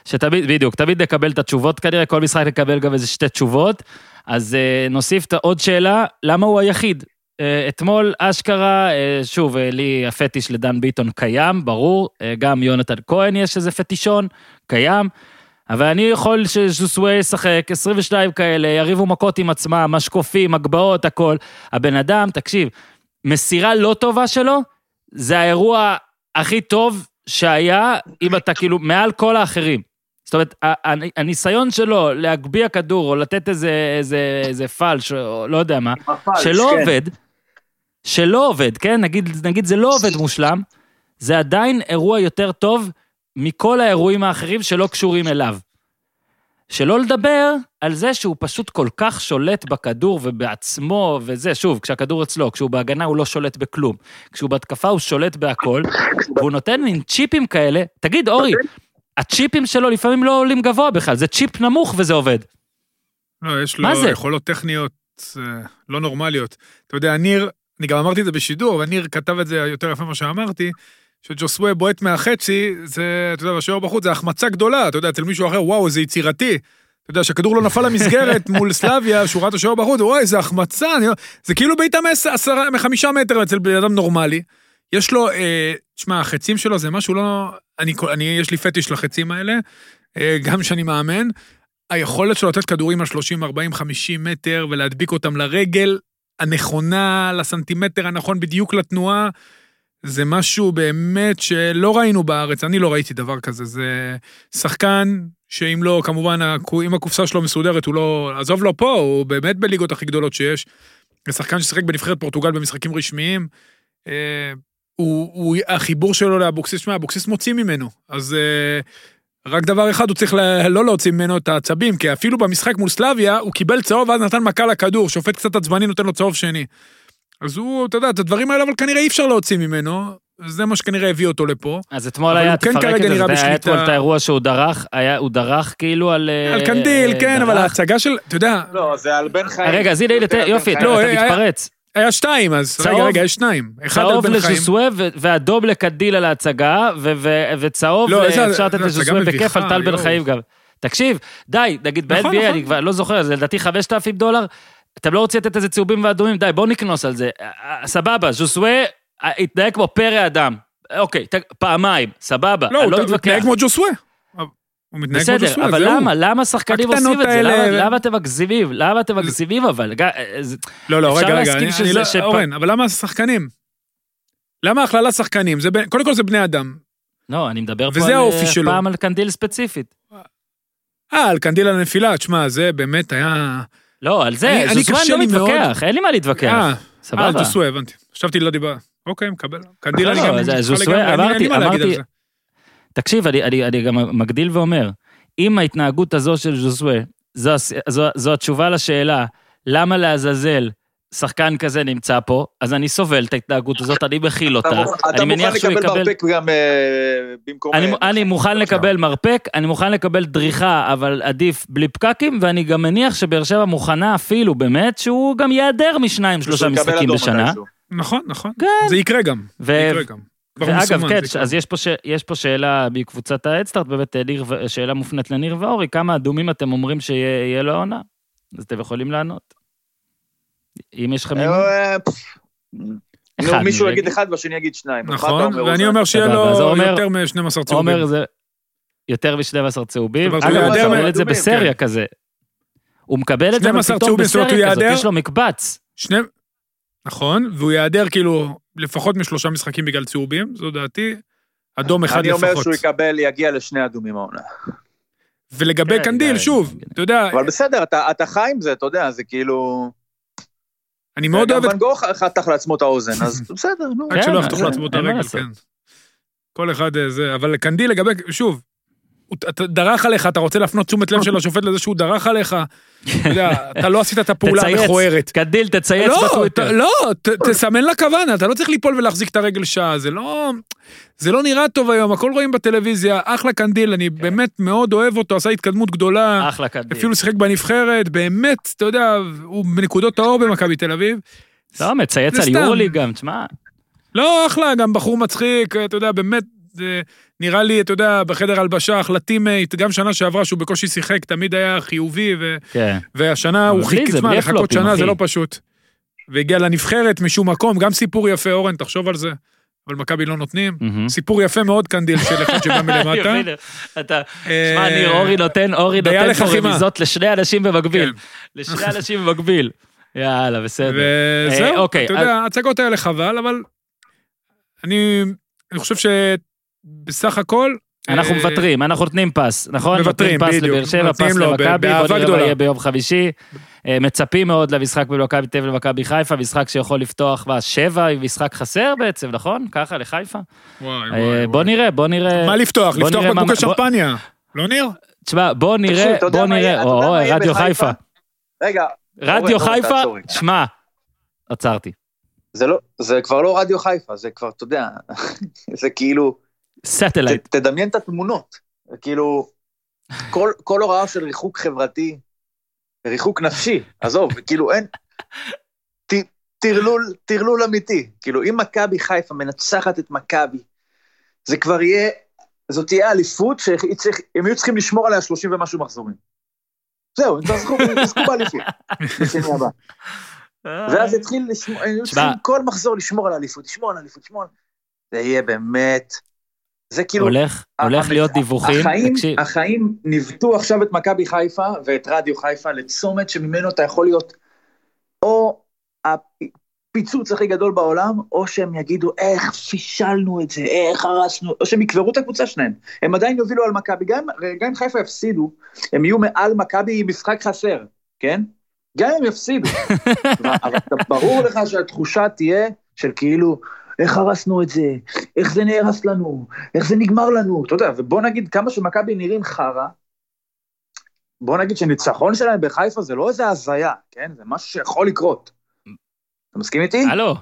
שתמיד, בדיוק, תמיד נקבל את התשובות כנראה, כל משחק נקבל גם איזה שתי תשובות. אז אה, נוסיף את עוד שאלה, למה הוא היחיד? אה, אתמול אשכרה, אה, שוב, אה, לי הפטיש לדן ביטון קיים, ברור, גם יונתן כהן יש איזה פטישון, קיים. אבל אני יכול שז'וסווה ישחק, 22 כאלה, יריבו מכות עם עצמם, משקופים, הגבהות, הכל. הבן אדם, תקשיב, מסירה לא טובה שלו, זה האירוע הכי טוב שהיה, אם אתה כאילו, מעל כל האחרים. זאת אומרת, הניסיון שלו להגביה כדור, או לתת איזה, איזה, איזה פלש, או לא יודע מה, שלא כן. עובד, שלא עובד, כן? נגיד, נגיד זה לא עובד מושלם, זה עדיין אירוע יותר טוב מכל האירועים האחרים שלא קשורים אליו. שלא לדבר על זה שהוא פשוט כל כך שולט בכדור ובעצמו וזה, שוב, כשהכדור אצלו, כשהוא בהגנה הוא לא שולט בכלום, כשהוא בהתקפה הוא שולט בהכל, והוא נותן מין צ'יפים כאלה, תגיד אורי, הצ'יפים שלו לפעמים לא עולים גבוה בכלל, זה צ'יפ נמוך וזה עובד. לא, יש לו? יכולות טכניות אה, לא נורמליות. אתה יודע, ניר, אני גם אמרתי את זה בשידור, אבל ניר כתב את זה יותר יפה ממה שאמרתי, שג'וסווה בועט מהחצי, זה, אתה יודע, בשוער בחוץ, זה החמצה גדולה, אתה יודע, אצל מישהו אחר, וואו, זה יצירתי. אתה יודע, שהכדור לא נפל למסגרת מול סלביה, שהוא ראה את השוער בחוץ, וואי, זה החמצה, אני... זה כאילו בעיטה מחמישה מטר אצל בן אדם נורמלי. יש לו, אה, תשמע, החצים שלו זה משהו לא... אני, אני, יש לי פטיש לחצים האלה, אה, גם שאני מאמן. היכולת שלו לתת כדורים על 30, 40, 50 מטר ולהדביק אותם לרגל הנכונה, לסנטימטר הנכון, בדיוק לתנועה, זה משהו באמת שלא ראינו בארץ, אני לא ראיתי דבר כזה. זה שחקן שאם לא, כמובן, אם הקופסה שלו מסודרת, הוא לא... עזוב לו פה, הוא באמת בליגות הכי גדולות שיש. זה שחקן ששיחק בנבחרת פורטוגל במשחקים רשמיים. אה, הוא, הוא, החיבור שלו לאבוקסיס, שמע, אבוקסיס מוציא ממנו. אז אה, רק דבר אחד, הוא צריך ל- לא להוציא ממנו את העצבים, כי אפילו במשחק מול סלביה, הוא קיבל צהוב ואז נתן מכה לכדור, שופט קצת עצבני נותן לו צהוב שני. אז הוא, אתה יודע, את הדברים האלה, אבל כנראה אי אפשר להוציא ממנו, זה מה שכנראה הביא אותו לפה. אז אתמול אבל היה, כן תפרק את זה, זה היה. אתמול את האירוע שהוא דרך, היה, הוא דרך כאילו על... אה, על קנדיל, אה, כן, אבל דרך. ההצגה של, אתה יודע, לא, זה על בן חיים. רגע, אז הנה, יופי, חיים. לא, אתה היה- מתפרץ. היה שתיים אז, צהוב? רגע, רגע, יש שניים. אחד על צהוב בן חיים. לז'וסווה ואדום לקדיל על ההצגה, וצהוב, לא, אפשר לתת לז'וסווה בכיף על טל בן. חיים גם. תקשיב, די, נגיד נכון, ב-NBA, נכון. אני כבר לא זוכר, זה לדעתי 5,000 דולר, אתם לא רוצים לתת איזה צהובים ואדומים, די, בואו נקנוס על זה. אה, אה, סבבה, ז'וסווה אה, התנהג כמו פרא אדם. אוקיי, פעמיים, סבבה, לא, אני לא הוא מתווכח. מתנהג כמו ג'וסווה. הוא מתנהג כמו בסדר, אבל. למה? למה שחקנים עושים את זה? למה- אתם מגזימים? למה אתם מגזימים אבל? אה, זה- לא, לא, רגע, רגע, אני, לא, אורן, אבל למה שחקנים? למה הכללה שחקנים? קודם כל זה בני אדם. לא, אני מדבר פה אה, שלו. פעם על קנדיל ספציפית. אה, על קנדיל הנפילה, תשמע, זה באמת היה... לא, על זה, ז'וזואן קשה לא. מתווכח, אין לי מה להתווכח. אה, אה, סבבה. ג'וסווה, הבנתי. חשבתי לא דיבר. אוקיי, מקבל. קנדיל לא, אני גם... ז'וסווה, אמרתי- אמרתי-. תקשיב, אני, אני, אני גם מגדיל ואומר, אם ההתנהגות הזו של ז'וזווה, זו, זו, זו התשובה לשאלה, למה לעזאזל שחקן כזה נמצא פה, אז אני סובל את ההתנהגות הזאת, אני מכיל אותה. אתה אתה אני מניח מוכן שהוא לקבל יקבל... מרפק גם אה, במקום... אני, אה, אני מוכן לקבל מרפק, אני מוכן לקבל דריכה, אבל עדיף בלי פקקים, ואני גם מניח שבאר שבע מוכנה אפילו, באמת, שהוא גם ייעדר משניים, שלושה משחקים בשנה. נכון, נכון. כן. זה יקרה גם. ו- זה יקרה גם. ואגב, כן. אז יש פה, ש... יש פה שאלה מקבוצת האדסטארט, באמת אה, ניר... ו- שאלה מופנית לניר ואורי, כמה אדומים אתם אומרים שיהיה לו העונה? אז אתם יכולים לענות. אם יש לכם... מימון? אה. נו, אחד מישהו יגיד. אחד והשני יגיד שניים. נכון, אומר, ואני? אומר שיהיה לו יותר מ-12 צהובים. עומר זה יותר מ-12 צהובים. אגב, הוא מקבל את זה מאדומים, בסריה כן. כזה. הוא מקבל את זה, אבל 12 פתאום בסריה כזאת? יש לו מקבץ. נכון, והוא ייעדר כאילו לפחות משלושה משחקים בגלל צהובים, זו דעתי. אדום אחד אני אומר לפחות. שהוא יקבל, יגיע לשני אדומים העונה. ולגבי כן, קנדיל, די. שוב, אתה יודע, אבל בסדר, אתה אתה חי עם זה, אתה יודע, זה כאילו... אני מאוד גם אוהב את... ואן גוך חתך לעצמו את האוזן, אז בסדר, נו. רק כן, שלא יחתוך אין- לעצמו את הרגל. כן. כל אחד אה, זה, אבל קנדיל לגבי, שוב, אתה דרך עליך, אתה רוצה להפנות תשומת לב של השופט לזה שהוא דרך עליך, אתה יודע, אתה לא עשית את הפעולה המכוערת. קנדיל, תצייץ לא, בטוויטר. לא, תסמן לה כוונה, אתה לא צריך ליפול ולהחזיק את הרגל שעה, זה לא... זה לא נראה טוב היום, הכל רואים בטלוויזיה, אחלה קנדיל, אני באמת מאוד אוהב אותו, עשה התקדמות גדולה, אחלה קנדיל. אפילו שיחק בנבחרת, באמת, אתה יודע, הוא בנקודות האור במכבי תל אביב. לא, מצייץ על. יורוליג גם, תשמע. לא, אחלה, גם בחור מצחיק, אתה יודע, באמת, נראה לי, אתה יודע, בחדר הלבשה, אחלה teammate, גם שנה שעברה שהוא בקושי שיחק, תמיד היה חיובי, ו... כן. והשנה הוא חיכה, תשמע, לחכות שנה אחי. זה לא פשוט. והגיע לנבחרת משום מקום, גם סיפור יפה, אורן, תחשוב על זה. אבל מכבי לא נותנים. סיפור יפה מאוד קנדיל של אחד שבא מלמטה. אתה, אה, שמע, ניר, אורי נותן, אורי נותן פה. רמיזות לשני אנשים במקביל. כן. לשני אנשים במקביל. יאללה, בסדר. אה, וזהו, אוקיי, אתה יודע, ההצגות האלה חבל, אבל אני אני חושב שבסך הכל... אנחנו אה, מוותרים, אנחנו נותנים פס, נכון? מוותרים, נותנים פס בדיוק. לבאר שבע, פס למכבי, בוא נראה מה. יהיה ביום חמישי. אה, מצפים מאוד למשחק בין מכבי תל אביב למכבי חיפה, משחק שיכול לפתוח בשבע, משחק חסר בעצם, נכון? ככה, לחיפה. וואי, אה, וואי, בוא. נראה, בוא נראה. מה לפתוח? לפתוח בקבוקי שמפניה. לא ניר? תשמע, בוא נראה, בוא נראה, או, רדיו? חיפה. רגע, רדיו חיפה. שמע, עצרתי. זה לא, זה כבר לא רדיו חיפה, זה כבר, אתה יודע, זה כאילו, satellite. ת- תדמיין את התמונות. כאילו, כל, כל הוראה של ריחוק חברתי, ריחוק נפשי, עזוב, כאילו אין, ט- טרלול, טרלול אמיתי. כאילו, אם מכבי חיפה מנצחת את מכבי, זה כבר יהיה, זאת תהיה אליפות שהם יהיו צריכים לשמור עליה 30 ומשהו מחזורים. זהו, הם תזכו באליפות, בשני הבא. ואז התחיל לשמור, היו. צריכים כל מחזור לשמור על האליפות, לשמור על האליפות, לשמור על... זה יהיה באמת, זה כאילו... הולך, הולך להיות דיווחים, החיים, תקשיב, החיים ניווטו עכשיו את מכבי חיפה ואת רדיו חיפה לצומת שממנו אתה יכול להיות או הפיצוץ הכי גדול בעולם, או שהם יגידו איך פישלנו את זה, איך הרסנו, או שהם יקברו את הקבוצה שלהם. הם עדיין יובילו על מכבי, גם, גם אם חיפה יפסידו, הם יהיו מעל מכבי משחק חסר, כן? גם אם יפסידו. אבל ברור לך שהתחושה תהיה של כאילו, איך הרסנו את זה, איך זה נהרס לנו, איך זה נגמר לנו, אתה יודע, ובוא נגיד כמה שמכבי נראים חרא, בוא נגיד שניצחון שלהם בחיפה זה לא איזה הזיה, כן? זה משהו שיכול לקרות. אתה מסכים איתי? הלו,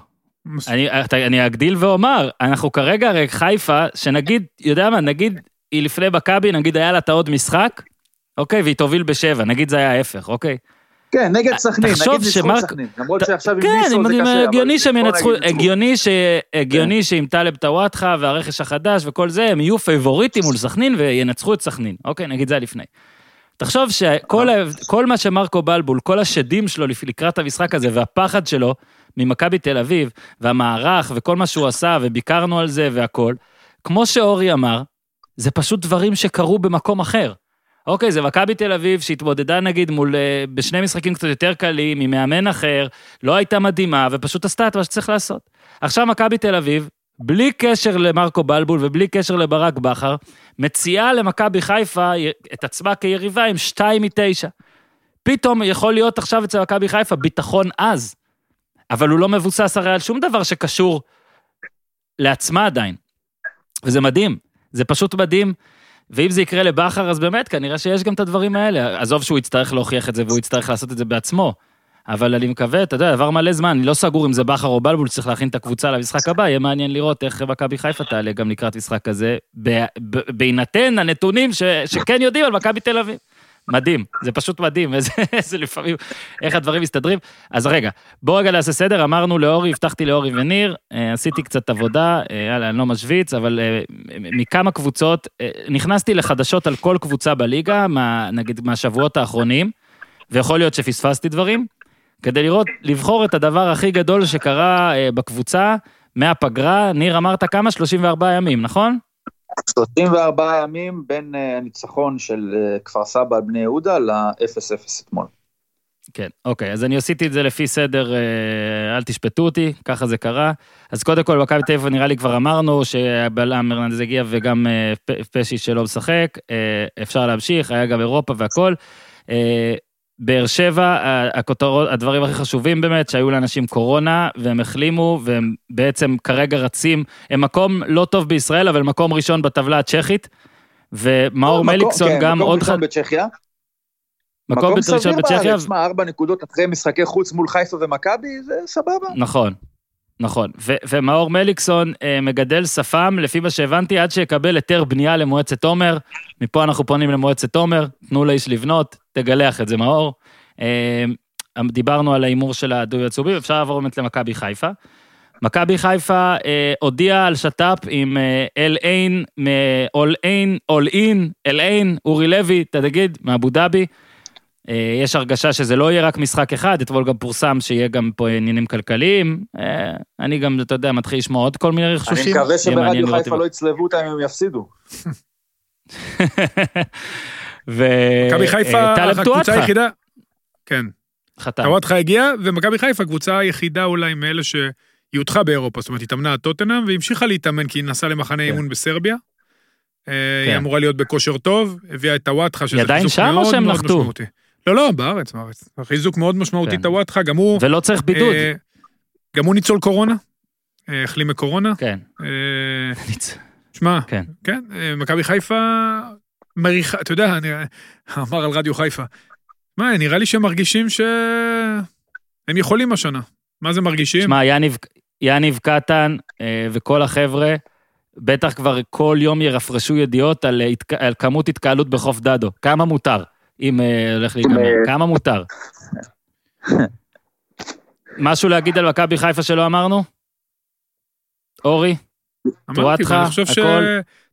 אני, אני אגדיל ואומר, אנחנו כרגע הרי חיפה, שנגיד, יודע מה, נגיד היא לפני מכבי, נגיד היה לה את העוד משחק, אוקיי, והיא תוביל בשבע, נגיד זה היה ההפך, אוקיי? כן, נגד סכנין, תחשוב נגיד ניצחו סכנין, למרות שעכשיו עם כן, ניסו זה קשה, אבל הגיוני שהם ינצחו, ניצחו. הגיוני שעם טלב טוואטחה והרכש החדש וכל זה, הם יהיו פייבוריטים מול סכנין וינצחו את סכנין, אוקיי, נגיד זה היה לפני. תחשוב שכל ה- כל מה שמרקו בלבול, כל השדים שלו לקראת המשחק הזה והפחד שלו ממכבי תל אביב, והמערך וכל מה שהוא עשה, וביקרנו על זה והכל, כמו שאורי אמר, זה פשוט דברים שקרו במקום אחר. אוקיי, זה מכבי תל אביב שהתמודדה נגיד מול, אה, בשני משחקים קצת יותר קלים, עם מאמן אחר, לא הייתה מדהימה, ופשוט עשתה את מה שצריך לעשות. עכשיו מכבי תל אביב, בלי קשר למרקו בלבול ובלי קשר לברק בכר, מציעה למכבי חיפה את עצמה כיריבה עם 2 מ-9. פתאום יכול להיות עכשיו אצל מכבי חיפה ביטחון עז, אבל הוא לא מבוסס הרי על שום דבר שקשור לעצמה עדיין. וזה מדהים, זה פשוט מדהים. ואם זה יקרה לבכר, אז באמת, כנראה שיש גם את הדברים האלה. עזוב שהוא יצטרך להוכיח את זה והוא יצטרך לעשות את זה בעצמו. אבל אני מקווה, אתה יודע, עבר מלא זמן, אני לא סגור אם זה בכר או בלבול שצריך להכין את הקבוצה למשחק הבא, יהיה מעניין לראות איך מכבי חיפה תעלה גם לקראת משחק כזה, בהינתן הנתונים ש- שכן יודעים על מכבי תל אביב. מדהים, זה פשוט מדהים, איזה, איזה לפעמים, איך הדברים מסתדרים. אז רגע, בוא רגע נעשה סדר, אמרנו לאורי, הבטחתי לאורי וניר, אה, עשיתי קצת עבודה, אה, יאללה, אני לא משוויץ, אבל אה, מכמה קבוצות, נכנסתי לחדשות על כל קבוצה בליגה, מה, נגיד מהשבועות האחרונים, ויכול להיות שפספסתי דברים, כדי לראות, לבחור את הדבר הכי גדול שקרה בקבוצה מהפגרה, ניר אמרת כמה? 34 ימים, נכון? 34 ימים בין אה, הניצחון של אה, כפר סבא על בני יהודה ל-0-0 אתמול. כן, אוקיי, אז אני עשיתי את זה לפי סדר, אה, אל תשפטו אותי, ככה זה קרה. אז קודם כל, מכבי תל אביב, נראה לי כבר אמרנו שהבלם הרננדז הגיע וגם פשי שלא משחק, אפשר להמשיך, היה גם אירופה והכל. באר שבע, הכותרות, הדברים הכי חשובים באמת, שהיו לאנשים קורונה, והם החלימו, והם בעצם כרגע רצים, הם מקום לא טוב בישראל, אבל מקום ראשון בטבלה הצ'כית. ומאור מקום- מליקסון כן, גם מקום עוד ראשון אחד, בצ'כיה. מקום ראשון סביר בצ'כיה, בארץ, שמע, ארבע נקודות אחרי משחקי חוץ מול חיפה ומכבי, זה סבבה. נכון, נכון. ו- ומאור מליקסון אה, מגדל שפם, לפי מה שהבנתי, עד שיקבל היתר בנייה למועצת עומר. מפה אנחנו פונים למועצת עומר, תנו לאיש לבנות, תגלח את זה מאור. אה, דיברנו על ההימור של הדו הצהובים, אפשר לעבור באמת למכבי חיפה. מכבי חיפה אה, הודיעה על שת"פ עם אה, אל עין, אול עין, אול אין, אל עין, אורי לוי, תגיד, מאבו דאבי. אה, יש הרגשה שזה לא יהיה רק משחק אחד, אתמול גם פורסם שיהיה גם פה עניינים כלכליים. אה, אני גם, אתה יודע, מתחיל לשמוע עוד כל מיני רכשושים. אני מקווה שברדיו חיפה לא יצלבו אותם אם הם יפסידו. ו... מכבי חיפה, אה, טלב הקבוצה היחידה, כן, חתם. טוואטחה הגיע, ומכבי חיפה הקבוצה היחידה אולי מאלה שהיא הודחה באירופה, זאת אומרת, היא התאמנה עד טוטנאם, והמשיכה להתאמן כי היא נסעה למחנה כן. אימון בסרביה. אה, כן. היא אמורה להיות בכושר טוב, הביאה את טוואטחה, שזה היא עדיין חיזוק שם או מאוד שהם מאוד נחתו? לא, לא, בארץ, בארץ. חיזוק מאוד משמעותי, כן. טוואטחה, גם הוא... ולא צריך בידוד. אה, גם הוא ניצול קורונה, אה, החלים מקורונה. כן. אה, שמע, כן. כן, מכבי חיפה מריחה, אתה יודע, אני אמר על רדיו חיפה. מה, נראה לי שהם מרגישים שהם יכולים השנה. מה זה מרגישים? שמע, יניב, יניב קטן וכל החבר'ה, בטח כבר כל יום ירפרשו ידיעות על, התק... על כמות התקהלות בחוף דדו. כמה מותר, אם אה, הולך להיגמר? אה, כמה מותר? משהו להגיד על מכבי חיפה שלא אמרנו? אורי? טוואטחה, הכל.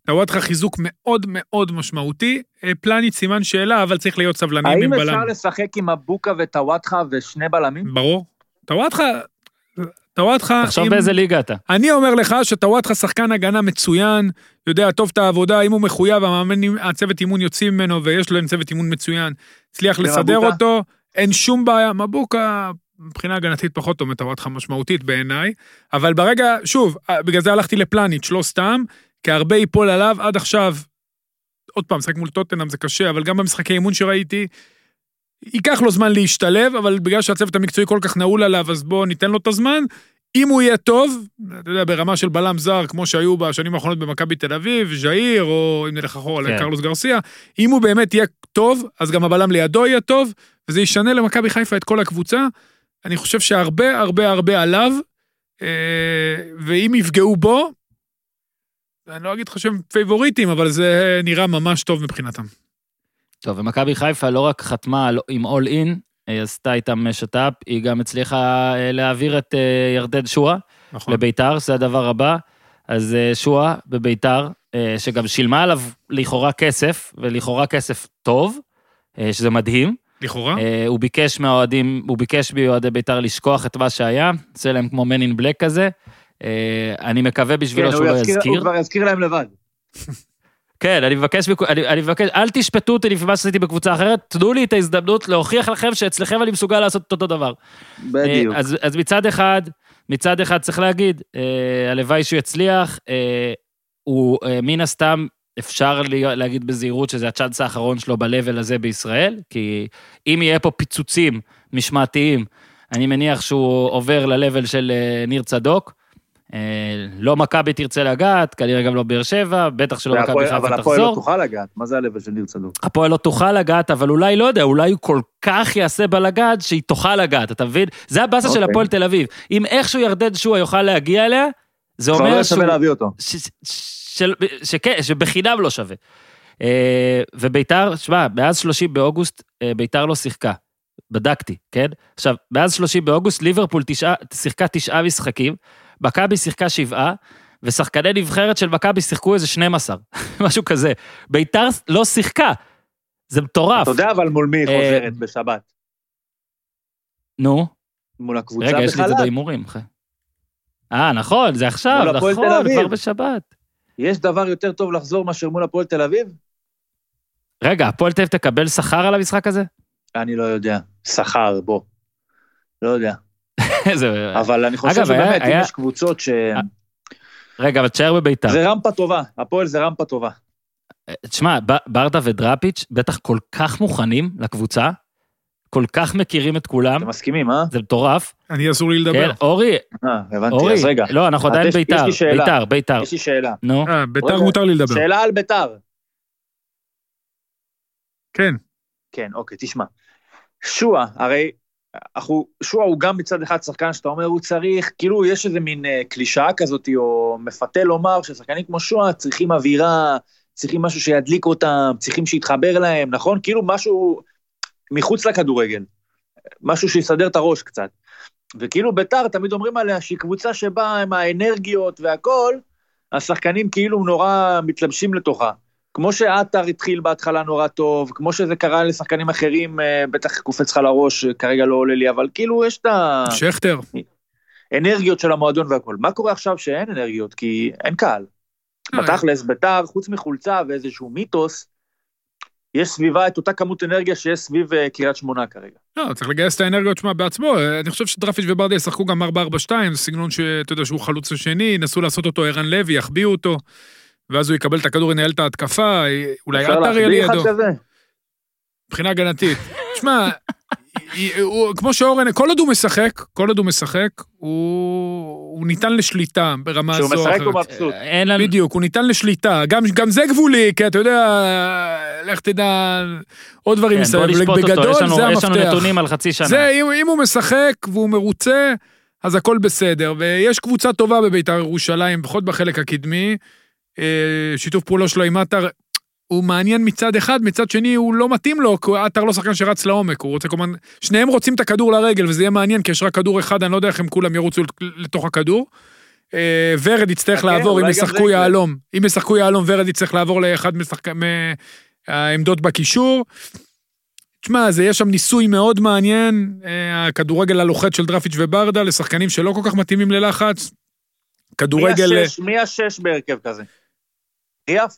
שטוואטחה חיזוק מאוד מאוד משמעותי. אה, פלניץ' סימן שאלה, אבל צריך להיות סבלניים עם האם בלם. אפשר לשחק עם מבוקה וטוואטחה ושני בלמים? ברור. טוואטחה, טוואטחה, תחשוב אם- באיזה ליגה אתה. אני אומר לך שטוואטחה שחקן הגנה מצוין, יודע טוב את העבודה, אם הוא מחויב, המאמן, הצוות אימון יוצאים ממנו ויש להם צוות אימון מצוין, הצליח לסדר? אותו, אין שום בעיה. מבוקה, מבחינה הגנתית פחות טוב מטוואטחה משמעותית בעיניי, אבל ברגע, שוב, בגלל זה הלכתי לפלניץ', לא סתם, כי הרבה ייפול עליו עד עכשיו. עוד פעם, משחק מול טוטנאם זה קשה, אבל גם במשחקי אימון שראיתי, ייקח לו זמן להשתלב, אבל בגלל שהצוות המקצועי כל כך נעול עליו, אז בואו ניתן לו את הזמן. אם הוא יהיה טוב, אתה יודע, ברמה של בלם זר, כמו שהיו בשנים האחרונות במכבי תל אביב, ז'איר, או אם נלך אחורה כן. לקרלוס גרסיה, אם הוא באמת יהיה טוב, אז גם הבלם לידו יהיה טוב, וזה ישנה למכבי חיפה את כל הקבוצה. אני חושב שהרבה הרבה הרבה עליו, אה, ואם יפגעו בו, אני לא אגיד לך שהם פייבוריטים, אבל זה נראה ממש טוב מבחינתם. טוב, ומכבי חיפה לא רק חתמה על- עם אול אין, היא עשתה איתם שת"פ, היא גם הצליחה אה, להעביר את אה, ירדן שואה נכון. לביתר, זה הדבר הבא. אז אה, שואה בביתר, אה, שגם שילמה עליו לכאורה כסף, ולכאורה כסף טוב, אה, שזה מדהים. לכאורה. אה, הוא ביקש מהאוהדים, הוא ביקש מאוהדי ביתר לשכוח את מה שהיה, עושה להם כמו in Black כזה. אה, אני מקווה בשבילו כן, שהוא הוא לא יזכיר- הוא. כבר יזכיר להם לבד. כן, אני מבקש, אני, אני מבקש, אל תשפטו אותי לפי מה שעשיתי בקבוצה אחרת, תנו לי את ההזדמנות להוכיח לכם שאצלכם אני מסוגל לעשות את אותו דבר. בדיוק. אה, אז, אז מצד אחד, מצד אחד צריך להגיד, אה, הלוואי שהוא יצליח, אה, הוא אה, מן הסתם, אפשר לי- להגיד בזהירות שזה הצ'אנס האחרון שלו ב-level הזה בישראל, כי אם יהיה פה פיצוצים משמעתיים, אני מניח שהוא עובר ל-level של אה, ניר צדוק. אה, לא מכבי תרצה לגעת, כנראה גם לא באר שבע, בטח שלא מכבי חיפה אבל הפועל לא תחזור. תוכל לגעת, מה זה הלבל של ניר צדוק? הפועל לא תוכל לגעת, אבל אולי, לא יודע, אולי הוא כל כך יעשה בלגעת שהיא תוכל לגעת, אתה מבין? זה הבאסה של אוקיי. הפועל תל אביב. אם איכשהו ירדן שועה יוכל להגיע אליה, זה כבר לא אומר שהוא... שווה להביא אותו. שכן, שבחינם לא שווה. אה, וביתר, שמע, מאז 30 באוגוסט, אה, ביתר לא שיחקה. בדקתי, כן? עכשיו, מאז 30 באוגוסט, ליברפול שיחקה תשעה משחקים, מכבי שיחקה שבעה, ושחקני נבחרת של מכבי שיחקו איזה 12, משהו כזה. ביתר לא שיחקה. זה מטורף. אתה יודע אבל מול מי היא אה, חוזרת בשבת? נו, מול הקבוצה רגע, יש לי את זה בחל"ת. בהימורים. אה, נכון, זה עכשיו, נכון. כבר בשבת. יש דבר יותר טוב לחזור מאשר מול הפועל תל אביב? רגע, הפועל תל אביב תקבל שכר על המשחק הזה? אני לא יודע. שכר, בוא. לא יודע. זה... אבל אני חושב אגב, היה- שבאמת, אם היה- יש קבוצות ש... רגע, אבל תשאר בביתר. זה רמפה טובה, הפועל זה רמפה טובה. תשמע, ב- ברדה ודראפיץ' בטח כל כך מוכנים לקבוצה, כל כך מכירים את כולם, אתם מסכימים, אה? זה מטורף. אני אסור לי לדבר. כן, אורי, אה, הבנתי, אורי, אז רגע. לא, אנחנו אז עדיין יש- יש ביתר. ביתר, ביתר. יש לי שאלה. נו, אה, ביתר רגע, מותר לי לדבר. שאלה על ביתר. כן. כן, אוקיי, תשמע. שועה, הרי אנחנו, שועה הוא גם מצד אחד שחקן שאתה אומר הוא צריך, כאילו יש איזה מין אה, קלישאה כזאת, או מפתה לומר ששחקנים כמו שועה צריכים אווירה, צריכים משהו שידליק אותם, צריכים שיתחבר להם, נכון? כאילו משהו מחוץ לכדורגל, משהו שיסדר את הראש קצת. וכאילו ביתר, תמיד אומרים עליה שהיא קבוצה שבה עם האנרגיות והכל, השחקנים כאילו נורא מתלבשים לתוכה. כמו שעטר התחיל בהתחלה נורא טוב, כמו שזה קרה לשחקנים אחרים, אה, בטח קופץ לך לראש, אה, כרגע לא עולה לי, אבל כאילו יש את שכטר. האנרגיות של המועדון והכל. מה קורה עכשיו שאין אנרגיות? כי אין קהל. אה, בתכלס, ביתר, חוץ מחולצה ואיזשהו מיתוס, יש סביבה את אותה כמות אנרגיה שיש סביב קריית שמונה כרגע. לא, צריך לגייס את האנרגיות שמע בעצמו. אני חושב שדרפיץ' וברדה ישחקו גם 4-4-2, זה סגנון שאתה יודע שהוא חלוץ השני, ינסו לעשות אותו ערן לוי, יחביאו אותו, ואז הוא יקבל את הכדור, ינהל את ההתקפה, אה, אולי עטר יהיה לידו? מבחינה הגנתית. שמע, היא- הוא- כמו שאורן, כל עוד הוא משחק, כל עוד הוא משחק, הוא הוא ניתן לשליטה ברמה זו כשהוא או משחק הוא אחרת. מבסוט. אין לנו... בדיוק, הוא ניתן לשליטה. גם, גם זה גבולי, כי אתה יודע, לך תדע עוד דברים כן, מסביב. אותו, בגדול יש לנו- זה יש לנו המפתח. נתונים על חצי שנה. זה, אם, אם הוא משחק והוא מרוצה, אז הכל בסדר. ויש קבוצה טובה בביתר ירושלים, לפחות בחלק הקדמי. אה, שיתוף פעולה שלו עם עטר, הוא מעניין מצד אחד, מצד שני הוא לא מתאים לו, כי עטר לא שחקן שרץ לעומק, הוא רוצה הזמן... שניהם רוצים את הכדור לרגל, וזה יהיה מעניין, כי יש רק כדור אחד, אני לא יודע איך הם כולם ירוצו לתוך הכדור. אה, ורד יצטרך כן, לעבור, אם ישחקו. יהלום. אם ישחקו יהלום, ורד יצטרך לעבור לאחד משחק- מהעמדות בקישור. תשמע, זה יש שם ניסוי מאוד מעניין, אה, הכדורגל הלוחץ של דרפיץ' וברדה, לשחקנים שלא כל כך מתאימים ללחץ. כדורגל מי השש בהרכב כזה? ריאף?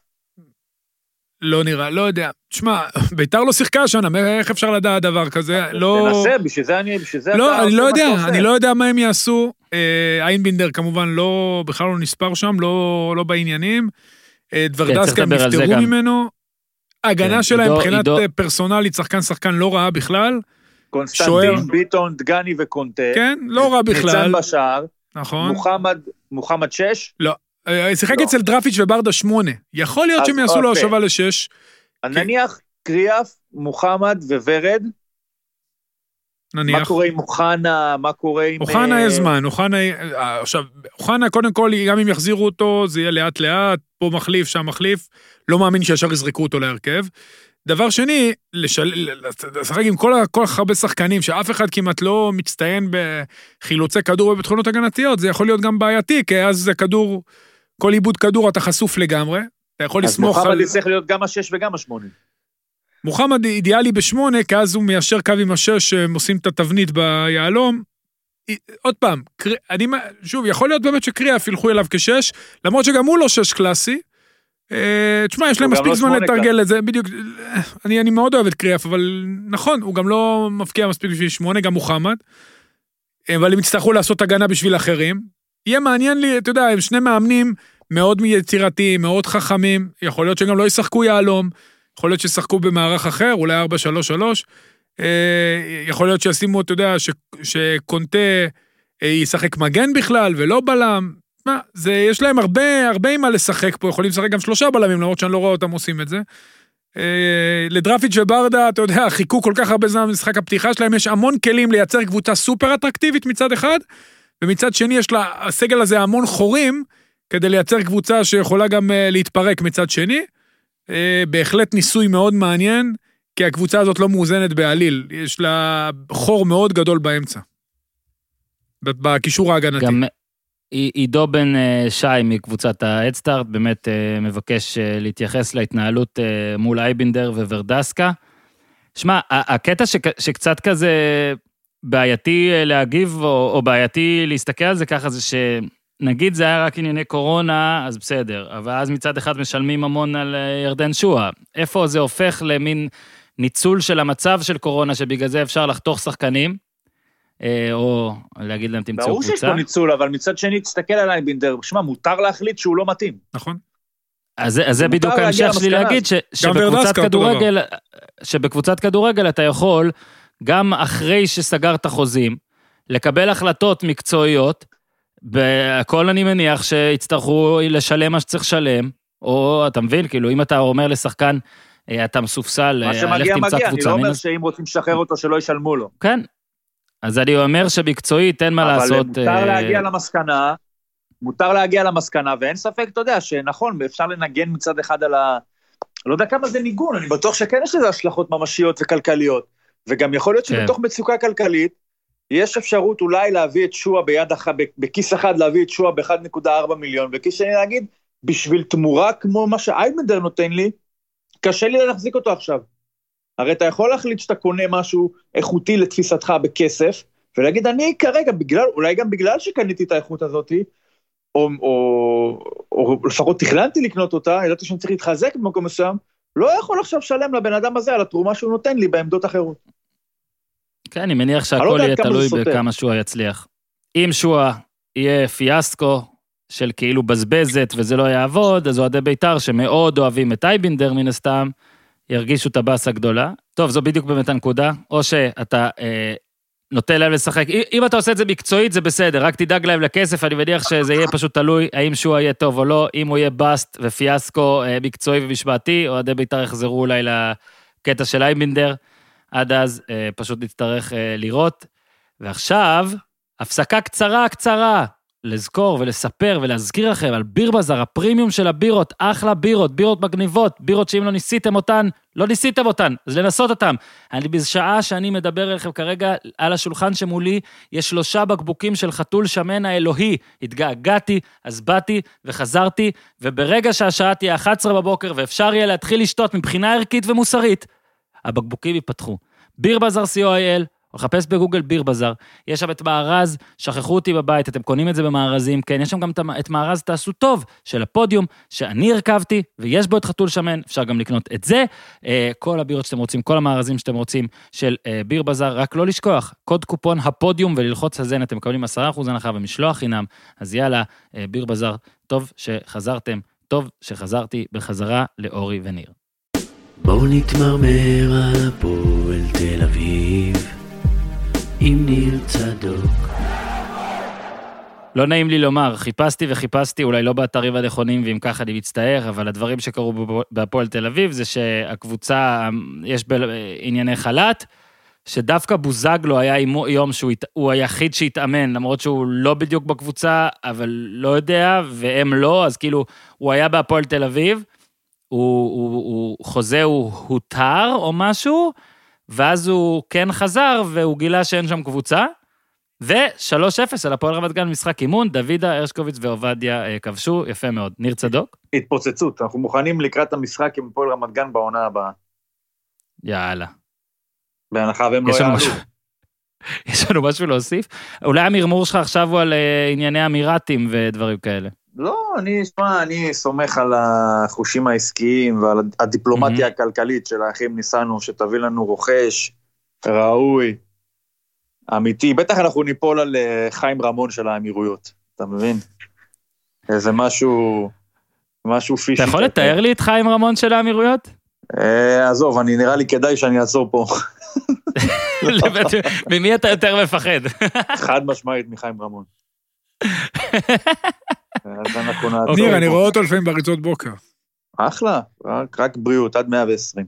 לא נראה, לא יודע. תשמע, ביתר לא שיחקה השנה, איך אפשר לדעת דבר כזה? לא... תנסה, בשביל זה אני, בשביל זה לא, אתה אני לא יודע. אני לא יודע מה הם יעשו. אה, איינבינדר כמובן לא, בכלל לא נספר שם, לא, לא בעניינים. אה, דברדסקה נפטרו. ממנו. ההגנה כן, שלהם מבחינת עידו- אה, פרסונלית, שחקן שחקן לא רעה בכלל. קונסטנטין. ביטון, דגני וקונטה. כן, לא רע בכלל. ניצן בשער, נכון. מוחמד, מוחמד שש. אה, שיחק לא. אצל דרפיץ' וברדה שמונה. יכול להיות שהם יעשו לו אוקיי. השבה לשש. נניח קריאף, מוחמד וורד. מה נניח. קורה עם אוחנה, מה קורה עם... אוחנה אה, יש זמן, אוחנה, אה, עכשיו, אוחנה קודם כל, גם אם יחזירו אותו, זה יהיה לאט לאט, פה מחליף, שם מחליף, לא מאמין שישר יזרקו אותו להרכב. דבר שני, לשל... לשחק עם כל, כך הרבה שחקנים, שאף אחד כמעט לא מצטיין בחילוצי כדור ובתכונות הגנתיות, זה יכול להיות גם בעייתי, כי אז זה כדור, כל עיבוד כדור אתה חשוף לגמרי, אתה יכול אז לסמוך מוחמד על... יצטרך להיות גם השש וגם השמונה. מוחמד אידיאלי בשמונה, כי אז הוא מיישר קו עם השש, הם עושים את התבנית ביהלום. עוד פעם, קר- אני, שוב, יכול להיות באמת שקריאף ילכו אליו כשש, למרות שגם הוא לא שש קלאסי. אה, תשמע, יש להם מספיק לא זמן לתרגל את זה, בדיוק. אני, אני מאוד אוהב את קריאף, אבל נכון, הוא גם לא מבקיע מספיק בשביל שמונה, גם מוחמד. אה, אבל הם יצטרכו לעשות הגנה בשביל אחרים. יהיה מעניין לי, אתה יודע, הם שני מאמנים מאוד יצירתיים, מאוד חכמים, יכול להיות שגם לא ישחקו יהלום, יכול להיות שישחקו במערך אחר, אולי 4-3-3. אה, יכול להיות שישימו, אתה יודע, ש, שקונטה אה, ישחק מגן בכלל ולא בלם. מה, זה, יש להם הרבה, הרבה עם מה לשחק פה, יכולים לשחק גם שלושה בלמים, למרות שאני לא רואה אותם עושים את זה. אה, לדרפיץ' וברדה, אתה יודע, חיכו כל כך הרבה זמן במשחק הפתיחה שלהם, יש המון כלים לייצר קבוצה סופר אטרקטיבית מצד אחד, ומצד שני יש לה, הסגל הזה המון חורים, כדי לייצר קבוצה שיכולה גם אה, להתפרק מצד שני. אה, בהחלט ניסוי מאוד מעניין, כי הקבוצה הזאת לא מאוזנת בעליל, יש לה חור מאוד גדול באמצע. בקישור ההגנתי. גם עי- עידו בן אה, שי מקבוצת ההדסטארט באמת אה, מבקש אה, להתייחס להתנהלות אה, מול אייבינדר וורדסקה. שמע, הקטע שק- שקצת כזה בעייתי אה, להגיב, או, או בעייתי להסתכל על זה ככה, זה שנגיד זה היה רק ענייני קורונה, אז בסדר, אבל אז מצד אחד משלמים המון על אה, ירדן שואה. איפה זה הופך למין ניצול של המצב של קורונה, שבגלל זה אפשר לחתוך שחקנים, אה, או להגיד להם תמצאו ברור שיש קבוצה. פה ניצול, אבל מצד שני, תסתכל על אייבינדר, שמע, מותר להחליט שהוא לא מתאים. נכון? אז זה, אז זה בדיוק ההמשך שלי להגיד, ש, שבקבוצת כדורגל, שבקבוצת כדורגל אתה יכול גם אחרי שסגרת חוזים, לקבל החלטות מקצועיות, בהכל אני מניח שיצטרכו לשלם מה שצריך לשלם, או, אתה מבין, כאילו, אם אתה אומר לשחקן, אה, אתה מסופסל, מה אה, לך שמגיע תמצא מגיע, אני קבוצה. לא אומר שאם רוצים לשחרר אותו שלא ישלמו לו. כן. אז אני אומר שמקצועית אין מה אבל לעשות. מותר אה, להגיע למסקנה, מותר להגיע למסקנה, ואין ספק, אתה יודע, שנכון, אפשר לנגן מצד אחד על ה... לא יודע כמה זה ניגון, אני בטוח שכן יש לזה השלכות ממשיות וכלכליות. וגם יכול להיות כן. שבתוך מצוקה כלכלית, יש אפשרות אולי להביא את שועה ביד אחת, בכיס אחד להביא את שועה ב-1.4 מיליון, וכיס שני להגיד, בשביל תמורה כמו מה שאייבנדר נותן לי, קשה לי להחזיק אותו עכשיו. הרי אתה יכול להחליט שאתה קונה משהו איכותי לתפיסתך בכסף, ולהגיד, אני כרגע, בגלל, אולי גם בגלל שקניתי את האיכות הזאתי, או, או, או לפחות תכננתי לקנות אותה, ידעתי שאני צריך להתחזק במקום מסוים, לא יכול עכשיו לשלם לבן אדם הזה על התרומה שהוא נותן לי בעמדות אחרות. כן, אני מניח לא שהכל יודע יהיה תלוי. בכמה שועה יצליח. אם שועה יהיה פיאסקו של כאילו בזבזת וזה לא יעבוד, אז אוהדי בית"ר שמאוד אוהבים את אייבינדר מן הסתם, ירגישו את הבאסה הגדולה. טוב, זו בדיוק באמת הנקודה. או שאתה אה, נותן להם לשחק, אם- אתה עושה את זה מקצועית זה בסדר, רק תדאג להם לכסף, אני מניח שזה יהיה פשוט תלוי האם שועה יהיה טוב או לא, אם הוא יהיה באסט ופיאסקו אה, מקצועי ומשמעתי, אוהדי בית"ר יחזרו אולי לקטע של אייבינדר. עד אז אה, פשוט נצטרך אה, לראות. ועכשיו, הפסקה קצרה קצרה, לזכור ולספר ולהזכיר לכם על ביר בזאר, הפרימיום של הבירות, אחלה בירות, בירות מגניבות, בירות שאם לא ניסיתם אותן, לא ניסיתם אותן, אז לנסות אותן. אני בשעה שאני מדבר אליכם כרגע, על השולחן שמולי, יש שלושה בקבוקים של חתול שמן האלוהי. התגעגעתי, אז באתי וחזרתי, וברגע שהשעה תהיה 11 בבוקר ואפשר יהיה להתחיל לשתות מבחינה ערכית ומוסרית, הבקבוקים ייפתחו. ביר בזאר co.il, או לחפש בגוגל ביר בזאר, יש שם את מארז, שכחו אותי בבית, אתם קונים את זה במארזים, כן, יש שם גם את מארז תעשו טוב של הפודיום, שאני הרכבתי, ויש בו את חתול שמן, אפשר גם לקנות את זה. אה, כל הבירות שאתם רוצים, כל המארזים שאתם רוצים של אה, ביר בזאר, רק לא לשכוח, קוד קופון הפודיום וללחוץ זה, אתם מקבלים 10% הנחה ומשלוח חינם, אז יאללה, אה, ביר בזאר, טוב שחזרתם, טוב שחזרתי בחזרה לאורי וניר. בואו נתמרמר על הפועל תל אביב עם ניר צדוק. לא נעים לי לומר, חיפשתי וחיפשתי, אולי לא באתרים הנכונים, ואם ככה אני מצטער, אבל הדברים שקרו בהפועל תל אביב זה שהקבוצה, יש ב- ענייני חל"ת, שדווקא בוזגלו היה יום שהוא הוא היחיד שהתאמן, למרות שהוא לא בדיוק בקבוצה, אבל לא יודע, והם לא, אז כאילו, הוא היה בהפועל תל אביב, הוא, הוא, הוא חוזה הוא הותר או משהו, ואז הוא כן חזר, והוא גילה שאין שם קבוצה. ו-3-0 על הפועל רמת גן משחק אימון, דוידה, הרשקוביץ ועובדיה אה, כבשו, יפה מאוד. ניר צדוק? התפוצצות, אנחנו מוכנים לקראת המשחק עם הפועל רמת גן בעונה הבאה, יאללה. בהנחה והם לא יעלו. משהו, יש לנו משהו להוסיף? אולי המרמור שלך עכשיו הוא על אה, ענייני אמירתים ודברים כאלה. לא, אני, שמע, אני סומך על החושים העסקיים ועל הדיפלומטיה הכלכלית של האחים ניסנו, שתביא לנו רוכש ראוי, אמיתי. בטח אנחנו ניפול על אה, חיים רמון של האמירויות, אתה מבין? איזה משהו, משהו פישי. אתה יכול לתאר לי את חיים רמון של האמירויות? אה, עזוב, אני נראה לי כדאי שאני אעצור פה. ממי אתה יותר מפחד? חד משמעית מחיים רמון. אז אנחנו נעצור אוקיי. ניר, אני. רואה אותו לפעמים בריצות בוקר. אחלה, רק, רק בריאות, עד 120.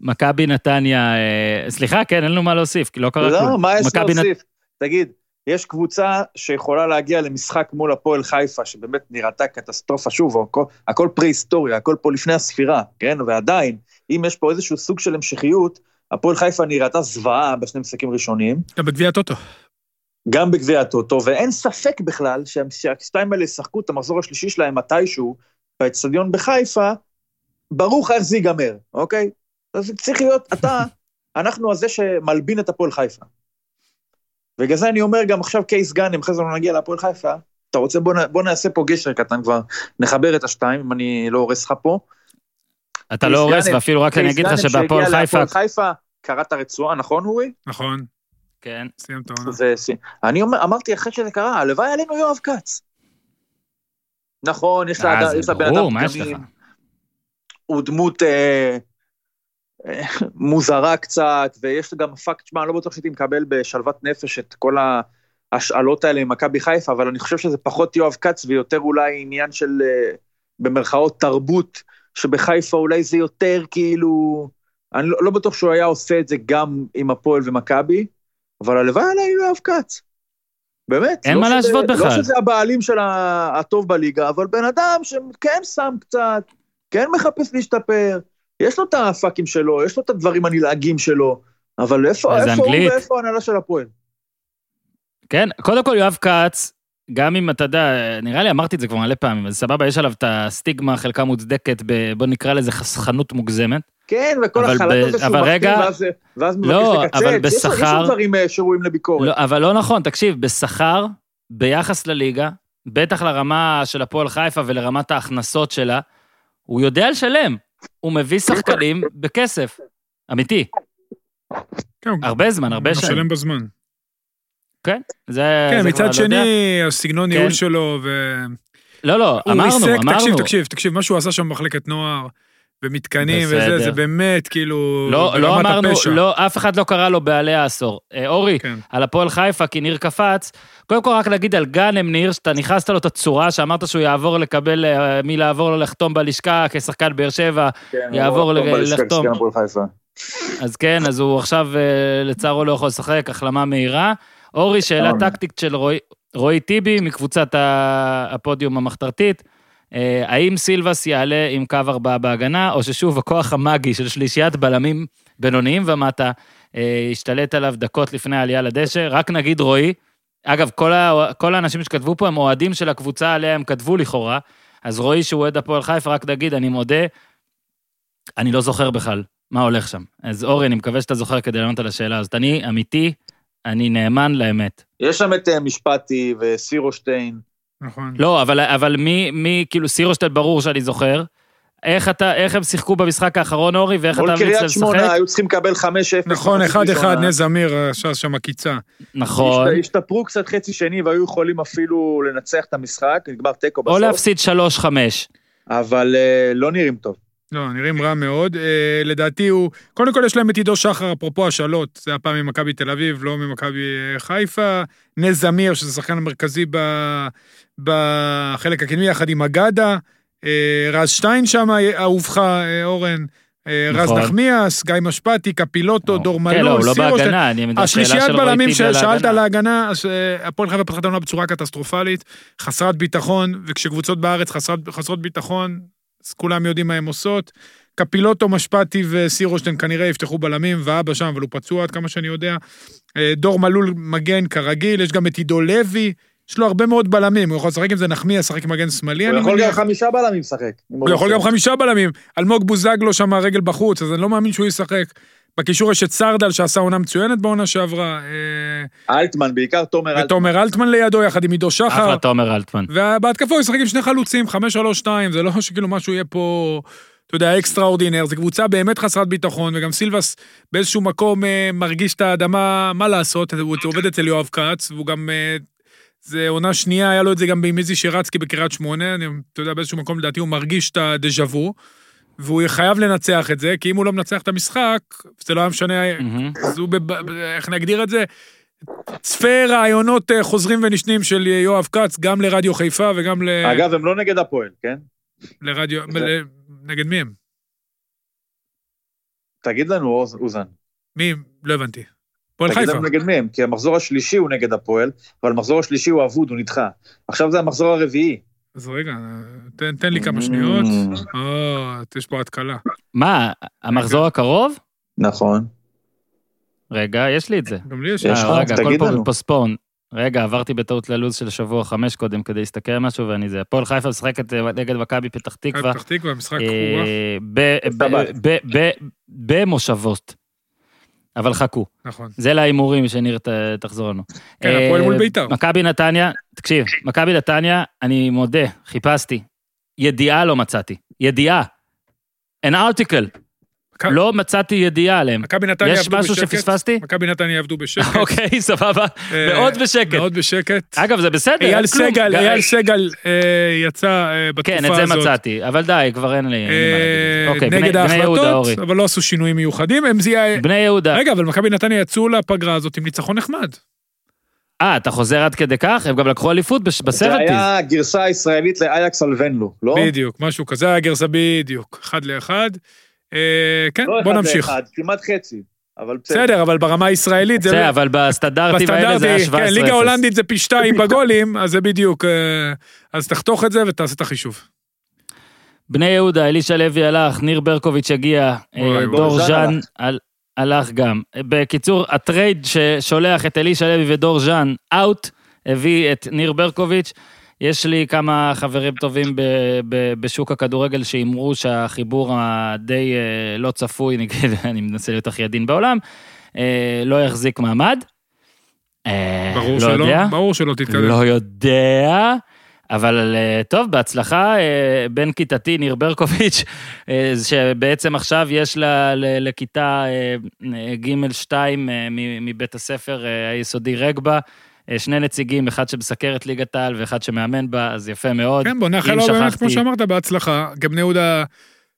מכבי נתניה, אה, סליחה, כן, אין לנו מה להוסיף, כי לא קרה לא, כלום. מה יש נת- להוסיף? תגיד, יש קבוצה שיכולה להגיע למשחק מול הפועל חיפה, שבאמת נראתה קטסטרופה, שוב, הכל, הכל פרה-היסטוריה, הכל פה לפני הספירה, כן? ועדיין, אם יש פה איזשהו סוג של המשכיות, הפועל חיפה נראתה זוועה בשני משחקים ראשונים, גם בגביע הטוטו. גם בגביע הטוטו, ואין ספק בכלל שה- שהשתיים האלה ישחקו את המחזור השלישי שלהם מתישהו, באצטדיון בחיפה, ברור לך איך זה ייגמר, אוקיי? אז צריך להיות, אתה, אנחנו הזה שמלבין את הפועל חיפה. בגלל זה אני אומר גם עכשיו קייס גאנם, אחרי זה לא נגיע להפועל חיפה, אתה רוצה בוא, נ- בוא נעשה פה גשר קטן כבר, נחבר את השתיים, אם אני לא הורס לך פה. אתה לא הורס, גאנם- ואפילו רק אני קייס אגיד לך גאנם שבהפועל שהגיע חיפה... להפועל חיפה, קראת הרצועה, נכון אורי? נכון, כן. סיים את העונה. אני אומר, אמרתי אחרי שזה קרה, הלוואי עלינו יואב כץ. נכון, יש לה אה, אדם פגמים? הוא דמות, אה, אה, מוזרה קצת, ויש גם fact, שמע, אני לא בטוח שהייתי מקבל בשלוות נפש את כל ההשאלות האלה עם מכבי חיפה, אבל אני חושב שזה פחות יואב כץ ויותר אולי עניין של, אה, במרכאות, תרבות, שבחיפה אולי זה יותר כאילו, אני לא, לא בטוח שהוא היה עושה את זה גם עם הפועל ומכבי, אבל הלוואי עליי יואב כץ. באמת. אין לא מה שזה- להשוות בכלל. לא שזה הבעלים של הטוב בליגה, אבל בן אדם שכן שם קצת, כן מחפש להשתפר, יש לו את הפאקים שלו, יש לו את הדברים הנלעגים שלו, אבל איפה, איפה הוא. ואיפה ההנהלה של הפועל? כן, קודם כל יואב כץ, גם אם אתה יודע, נראה לי אמרתי את זה כבר מלא פעמים, אז סבבה, יש עליו את הסטיגמה, חלקה מוצדקת, ב, בוא נקרא לזה חסכנות מוגזמת. כן, וכל ב- הזה שהוא רגע- ואז, ואז מבקש לא, לקצץ. אבל יש- יש בשכר- עוד דברים אה, שראויים לביקורת. לא, אבל לא נכון, תקשיב, בשכר, ביחס לליגה, בטח לרמה של הפועל חיפה ולרמת ההכנסות שלה, הוא יודע לשלם. הוא מביא שחקנים בכסף. אמיתי. כן, הוא הרבה זמן, הרבה הוא שנים. משלם בזמן. כן, זה... כן, זה כבר מצד לא יודע. שני, הסגנון כן. ניהול שלו, ו... לא, לא, הוא אמרנו, ריסק, אמרנו. תקשיב, תקשיב, תקשיב, מה שהוא עשה שם במחלקת נוער, ומתקנים וזה, בסדר. זה באמת כאילו... לא, לא אמרנו, הפשע. לא, אף אחד לא קרא לו בעלי העשור. אה, אורי, כן. על הפועל חיפה, כי ניר קפץ, קודם כל רק להגיד על גאנם ניר, שאתה נכנסת לו את הצורה, שאמרת שהוא יעבור לקבל, אה, מי לעבור לו לחתום בלשכה כשחקן באר שבע, כן, יעבור הוא ל- בלשכה לחתום. כשחקן הפועל חיפה. אז כן, אז הוא עכשיו אה, לצערו לא יכול לשחק, החלמה מהירה. אורי, שאלה אוקיי. טקטית של רועי- רועי טיבי מקבוצת הפודיום המחתרתית. אה, האם סילבס יעלה עם קו ארבעה בהגנה, או ששוב הכוח המאגי של שלישיית בלמים בינוניים ומטה אה, ישתלט עליו דקות לפני העלייה לדשא? רק נגיד רועי, אגב, כל, ה... כל האנשים שכתבו פה הם אוהדים של הקבוצה עליה הם כתבו לכאורה, אז רועי שהוא אוהד הפועל חיפה, רק נגיד, אני מודה, אני לא זוכר בכלל מה הולך שם. אז אורי, אני מקווה שאתה זוכר כדי לענות על השאלה הזאת. אני אמיתי, אני נאמן לאמת. יש שם את אה, משפטי וסירושטיין. נכון. לא, אבל, אבל מי, מי, כאילו, סירושטל ברור שאני זוכר. איך אתה, איך הם שיחקו במשחק האחרון, אורי, ואיך מול אתה ממליץ קריית שמונה לשחק? היו צריכים לקבל 5-0. נכון, במחצית אחד אחד, ראשונה. נס זמיר עשה שם עקיצה. נכון. השת- השתפרו קצת חצי שני והיו יכולים אפילו לנצח את המשחק, נגמר תיקו או בסוף, להפסיד 3-5. אבל אה, לא נראים טוב. לא, נראים רע מאוד. אה, לדעתי הוא... קודם כל יש להם את עידו שחר, אפרופו השאלות, זה הפעם ממכבי תל אביב, לא ממכבי אה, חיפה. נס זמיר, שזה השחקן המרכזי ב... בחלק הקדמי, יחד עם אגדה. אה, רז שטיין שם, אה, אהובך, אה, אורן. רז נכון. נחמיאס, גיא משפטי, קפילוטו, דור כן, לא, מלול, הוא לא. בהגנה, אני מדבר השלישיית בלמים ששאלת על ההגנה. הפועל חיפה פתחה את העונה בצורה קטסטרופלית, חסרת ביטחון, וכשקבוצות בארץ חסרת, חסרות ביטחון, אז כולם יודעים מה הן עושות. קפילוטו, משפטי וסירושטיין כנראה יפתחו בלמים, ואבא שם, אבל הוא פצוע עד כמה שאני יודע. אה, דור מלול מגן כרגיל, יש גם את עידו לוי, יש לו הרבה מאוד בלמים, הוא יכול לשחק עם זה נחמיאס, לשחק עם מגן שמאלי, הוא יכול גם. חמישה בלמים לשחק. הוא יכול גם חמישה בלמים. אלמוג בוזגלו שם רגל בחוץ, אז אני לא מאמין שהוא ישחק. בקישור יש את סרדל שעשה עונה מצוינת בעונה שעברה. אה, אלטמן, בעיקר תומר אלטמן. ותומר אלטמן לידו, יחד עם עידו שחר. אחלה תומר אלטמן. ובהתקפה הוא ישחק עם שני חלוצים, 5-3-2, זה לא שכאילו משהו יהיה פה, אתה יודע, אקסטרה אורדינר, זו קבוצה באמת חסרת ביטחון, וגם סילבס באיזשהו מקום אה, מרגיש את האדמה, מה לעשות, הוא עובד אצל יואב כץ, והוא גם, אה, זה עונה שנייה, היה לו את זה גם עם איזי שרצקי בקריית שמונה, אני, אתה יודע, באיזשהו מקום לדעתי הוא מרגיש את הדז'ה וו, והוא חייב לנצח את זה, כי אם הוא לא מנצח את המשחק, זה לא היה משנה, מהמם. אז הוא, בב- איך נגדיר את זה? צפה רעיונות אה, חוזרים ונשנים של יואב כץ, גם לרדיו חיפה וגם ל... אגב, הם לא נגד הפועל, כן? לרדיו... ל- נגד מי הם? תגיד לנו, אוזן. מי? לא הבנתי. פועל תגיד חיפה. לנו נגד מי הם, כי המחזור השלישי הוא נגד הפועל, אבל המחזור השלישי הוא אבוד, הוא נדחה. עכשיו זה המחזור הרביעי. אז רגע, תן, תן לי כמה שניות. Mm, או, יש פה התקלה. מה, המחזור הקרוב? נכון. רגע, יש לי את זה. גם לי יש... יש לך? אה, רגע, תגיד הכל פה לנו. פוספון. רגע, עברתי בטעות ללו"ז של שבוע חמש קודם כדי להסתכל על משהו ואני זה. הפועל חיפה משחקת אה, נגד מכבי פתח תקווה. פתח תקווה, משחק. אה, ב- ב- שבת. ב- ב- במושבות. אבל חכו, נכון. זה להימורים שניר תחזור לנו. כן, אה, הפועל מול בית"ר. מכבי נתניה, תקשיב, מכבי נתניה, אני מודה, חיפשתי. ידיעה לא מצאתי. ידיעה. an article. מכ- לא מצאתי ידיעה עליהם. מכבי נתניה יש עבדו משהו בשקט. שפספסתי? מכבי נתניה עבדו בשקט. אוקיי, סבבה. אה, מאוד בשקט. מאוד בשקט. אגב, זה בסדר, אין אייל כלום. סגל, אייל סגל אה, יצא אה, בתקופה כן, הזאת. את זה מצאתי, אבל די, כבר אין לי אוקיי, בני- נגד בני יהודה, אורי. ההחלטות, אבל לא עשו שינויים מיוחדים. הם זיהה... בני יהודה. רגע, אבל מכבי נתניה יצאו לפגרה הזאת עם ניצחון נחמד. אה, אתה חוזר עד כדי כך? הם גם לקחו אליפות בש- זה. היה גרסה ישראלית לאייאקס על ונלו, לא? בדיוק, משהו כזה, היה גרסה בדיוק, אחד לאחד. אה, כן, לא בוא אחד נמשיך. לאחד, כמעט חצי, אבל בסדר. בסדר, אבל ברמה הישראלית זה... בסדר, אבל בסטנדרטים האלה זה היה 17-0. כן, ליגה הולנדית זה פי שתיים בגולים, אז זה בדיוק... אה, אז תחתוך את זה ותעשה את החישוב. בני יהודה, אלישע לוי הלך, ניר ברקוביץ' הגיע, אה. דור ז'אן הלך גם. בקיצור, ה trade ששולח את אלישע לוי ודור ז'אן out, הביא את ניר ברקוביץ'. יש לי כמה חברים טובים ב- ב- בשוק הכדורגל שהימרו שהחיבור הדי אה, לא צפוי, נגיד, אני מנסה להיות הכי עדין בעולם, אה, לא יחזיק מעמד. אה, ברור לא שלא, יודע. ברור שלא תתקדם. לא יודע, אבל טוב, בהצלחה, בן כיתתי ניר ברקוביץ', שבעצם עכשיו יש לה לכיתה אה, אה, ג' 2 מבית הספר היסודי רגבה, שני נציגים, אחד שמסקר את ליגת העל ואחד שמאמן בה, אז יפה מאוד. כן, בוא נאחל לו באמת, כמו שאמרת, בהצלחה. גם בני יהודה...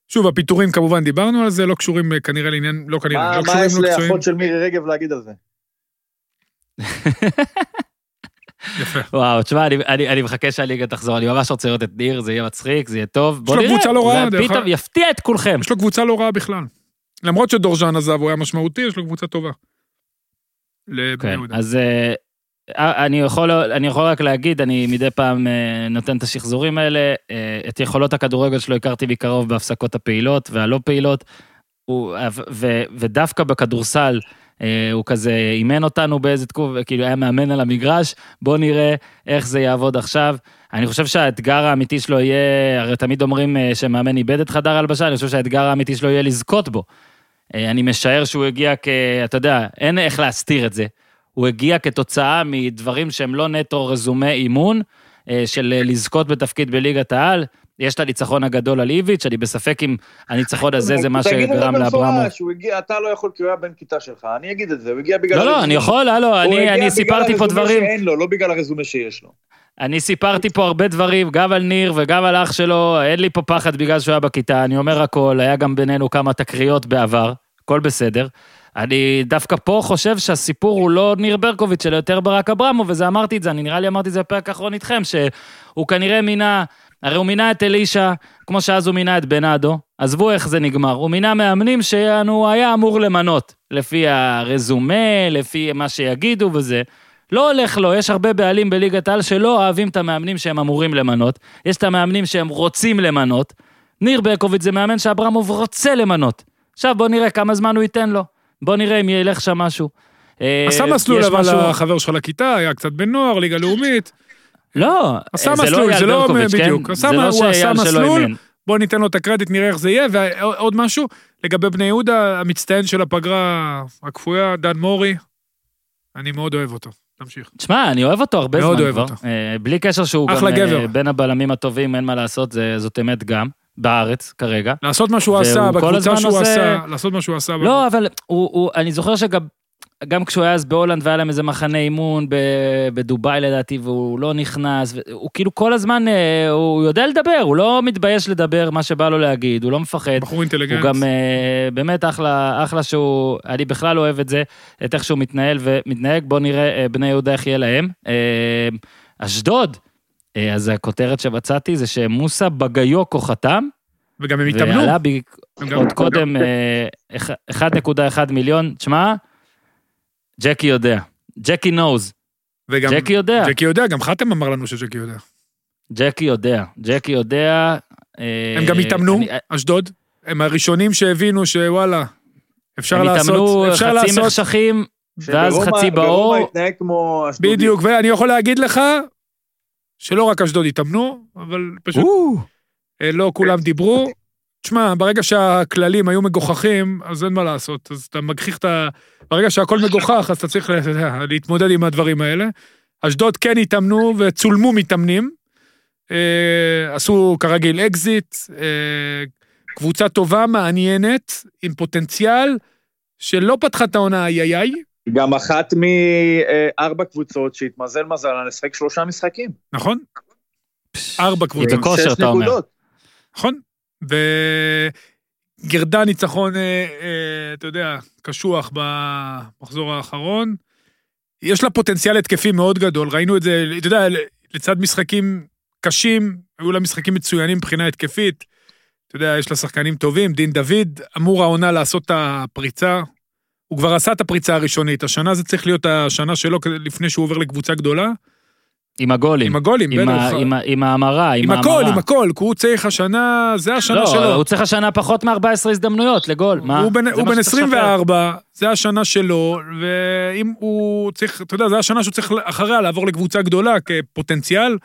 שוב, הפיטורים כמובן דיברנו על זה, לא קשורים אה, כנראה לעניין, לא כנראה, מה לא מה קשורים יש למקצועים. לאחות של מירי רגב להגיד על זה? יפה. וואו, תשמע, אני, אני, אני מחכה שהליגה תחזור, אני ממש רוצה לראות את ניר, זה יהיה מצחיק, זה יהיה טוב. בוא לו נראה, קבוצה לא רעה, זה דרך פתאום אגב. יפתיע את כולכם. יש לו קבוצה לא רעה בכלל. למרות שדורז'אן עזב, הוא היה משמעותי, יש לו קבוצה טובה. לבני כן, יהודה. אז אה, אה, אני יכול, אני יכול רק להגיד, אני מדי פעם אה, נותן את השחזורים האלה, אה, את יכולות הכדורגל שלו הכרתי מקרוב בהפסקות הפעילות והלא פעילות, הוא, ו, ודווקא בכדורסל, אה, הוא כזה אימן אותנו באיזה תקופה, כאילו היה מאמן על המגרש, בוא נראה איך זה יעבוד עכשיו. אני חושב שהאתגר האמיתי שלו יהיה, הרי תמיד אומרים אה, שמאמן איבד את חדר ההלבשה, אני חושב שהאתגר האמיתי שלו יהיה לזכות בו. אה, אני משער שהוא הגיע כ... אתה יודע, אין איך להסתיר את זה. הוא הגיע כתוצאה מדברים שהם לא נטו רזומי אימון, אה, של אה, לזכות בתפקיד בליגת העל. יש את הניצחון הגדול על איביץ', אני בספק אם הניצחון הזה זה מה שגרם לאברמוב. הוא הגיע, אתה לא יכול כי הוא היה בן כיתה שלך, אני אגיד את זה, הוא הגיע בגלל... לא, לא, הרזומה- אני יכול, הלו, הוא אני, הגיע אני בגלל סיפרתי פה הרזומה דברים, שאין לו, לא בגלל הרזומה שיש לו. אני סיפרתי פה הרבה דברים, גם על ניר וגם על אח שלו, אין לי פה פחד בגלל שהוא היה בכיתה, אני אומר הכל, היה גם בינינו כמה תקריות בעבר, הכל בסדר. אני דווקא פה חושב שהסיפור הוא לא ניר ברקוביץ', אלא יותר ברק אברמוב, וזה אמרתי את זה, אני נראה לי אמרתי את זה בפרק האחרון איתכם, שהוא כנראה מינה, הרי הוא מינה את אלישע, כמו שאז הוא מינה את בנאדו, עזבו איך זה נגמר, הוא מינה מאמנים שהוא היה אמור למנות, לפי הרזומה, לפי מה שיגידו וזה. לא הולך לו, יש הרבה בעלים בליגת העל שלא אוהבים את המאמנים שהם אמורים למנות, יש את המאמנים שהם רוצים למנות. ניר ברקוביץ' זה מאמן שאברמוב רוצה למנות. עכשיו בוא נראה כמה זמן הוא ייתן לו. בוא נראה אם ילך שם משהו. אה, עשה מסלול אבל החבר שלך לכיתה, היה קצת בנוער, ליגה לאומית. לא, עשה אה, מסלול, לא אייל זה לא ברקוביץ', כן? בדיוק. לא הוא עשה מסלול. בוא ניתן לו את הקרדיט, נראה איך זה יהיה. ועוד משהו, לגבי בני יהודה, המצטיין של הפגרה הכפויה, דן מורי, אני מאוד אוהב אותו. תמשיך. תשמע, אני אוהב אותו הרבה מאוד זמן אוהב כבר. אותו. אה, בלי קשר שהוא גם אה. בין הבלמים הטובים, אין מה לעשות, זאת אמת גם, בארץ כרגע. לעשות מה שהוא עשה בקבוצה שהוא עושה- עשה, לעשות מה שהוא עשה. לא, אבל הוא, הוא, אני זוכר שגם גם כשהוא היה אז בהולנד והיה להם איזה מחנה אימון בדובאי לדעתי, והוא לא נכנס, הוא כאילו כל הזמן, אה, הוא יודע לדבר, הוא לא מתבייש לדבר מה שבא לו להגיד, הוא לא מפחד. בחור הוא אינטליגנט. גם אה, באמת אחלה, אחלה שהוא, אני בכלל אוהב את זה, את איך שהוא מתנהל ומתנהג, בוא נראה אה, בני יהודה איך יהיה להם. אשדוד, אז הכותרת שמצאתי זה שמוסא בגיוקו חתם, וגם הם התאמנו. ועלה ב... הם גם- עוד קודם אה, אח- 1.1 מיליון, תשמע, ג'קי יודע, ג'קי נוז, וגם- ג'קי יודע. ג'קי יודע, גם חתם אמר לנו שג'קי יודע. ג'קי יודע, ג'קי יודע. אה, הם גם התאמנו, אשדוד. הם הראשונים שהבינו שוואלה, אפשר הם לעשות, התאמנו אפשר חצי לעשות, מחשכים, ואז חצי באור. ברומא התנהג כמו אשדודי. בדיוק, ואני יכול להגיד לך שלא רק אשדוד התאמנו, אבל פשוט אה, לא כולם דיברו. תשמע, ברגע שהכללים היו מגוחכים, אז אין מה לעשות. אז אתה מגחיך את ה... ברגע שהכל מגוחך, אז אתה צריך יודע, להתמודד עם הדברים האלה. אשדוד כן התאמנו וצולמו מתאמנים. אה, עשו כרגיל אקזיט, אה, קבוצה טובה, מעניינת, עם פוטנציאל, שלא פתחה את העונה איי איי, גם אחת מארבע קבוצות שהתמזל מזלה לשחק שלושה משחקים. נכון? ארבע קבוצות. זה כושר, שש אתה אומר. נקודות. נכון. וגרדה ניצחון, אה, אה, אתה יודע, קשוח במחזור האחרון. יש לה פוטנציאל התקפי מאוד גדול, ראינו את זה, אתה יודע, לצד משחקים קשים, היו לה משחקים מצוינים מבחינה התקפית. אתה יודע, יש לה שחקנים טובים, דין דוד אמור העונה לעשות את הפריצה. הוא כבר עשה את הפריצה הראשונית, השנה זה צריך להיות השנה שלו לפני שהוא עובר לקבוצה גדולה. עם הגולים. עם הגולים, עם ה- בטח. עם ה- עם ההמרה, עם עם הכל, ההמרה. עם הכל, כי הוא צריך השנה, זה השנה לא, שלו. הוא צריך השנה פחות מ-14 הזדמנויות לגול. מה? הוא בן, הוא בן שצריך לשפר. 24, זה השנה שלו, ואם הוא צריך, אתה יודע, זה השנה שהוא צריך אחריה לעבור לקבוצה גדולה כפוטנציאל.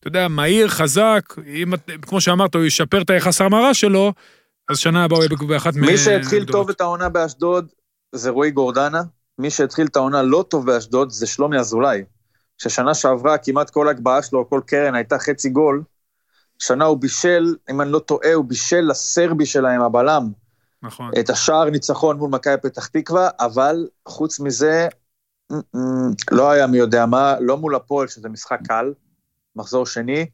אתה יודע, מהיר, חזק, אם, כמו שאמרת, הוא ישפר את היחס ההמרה שלו, אז שנה הבאה הוא יהיה באחת מי שהתחיל. טוב את העונה באשדוד זה רועי גורדנה, מי שהתחיל את העונה לא טוב באשדוד זה שלומי אזולאי. ששנה שעברה כמעט כל הגבהה שלו, כל קרן הייתה חצי גול. שנה הוא בישל, אם אני לא טועה, הוא בישל לסרבי שלהם, הבלם, נכון. את השער ניצחון מול מכבי פתח תקווה, אבל חוץ מזה, לא היה מי יודע מה, לא מול הפועל, שזה משחק קל, מחזור שני,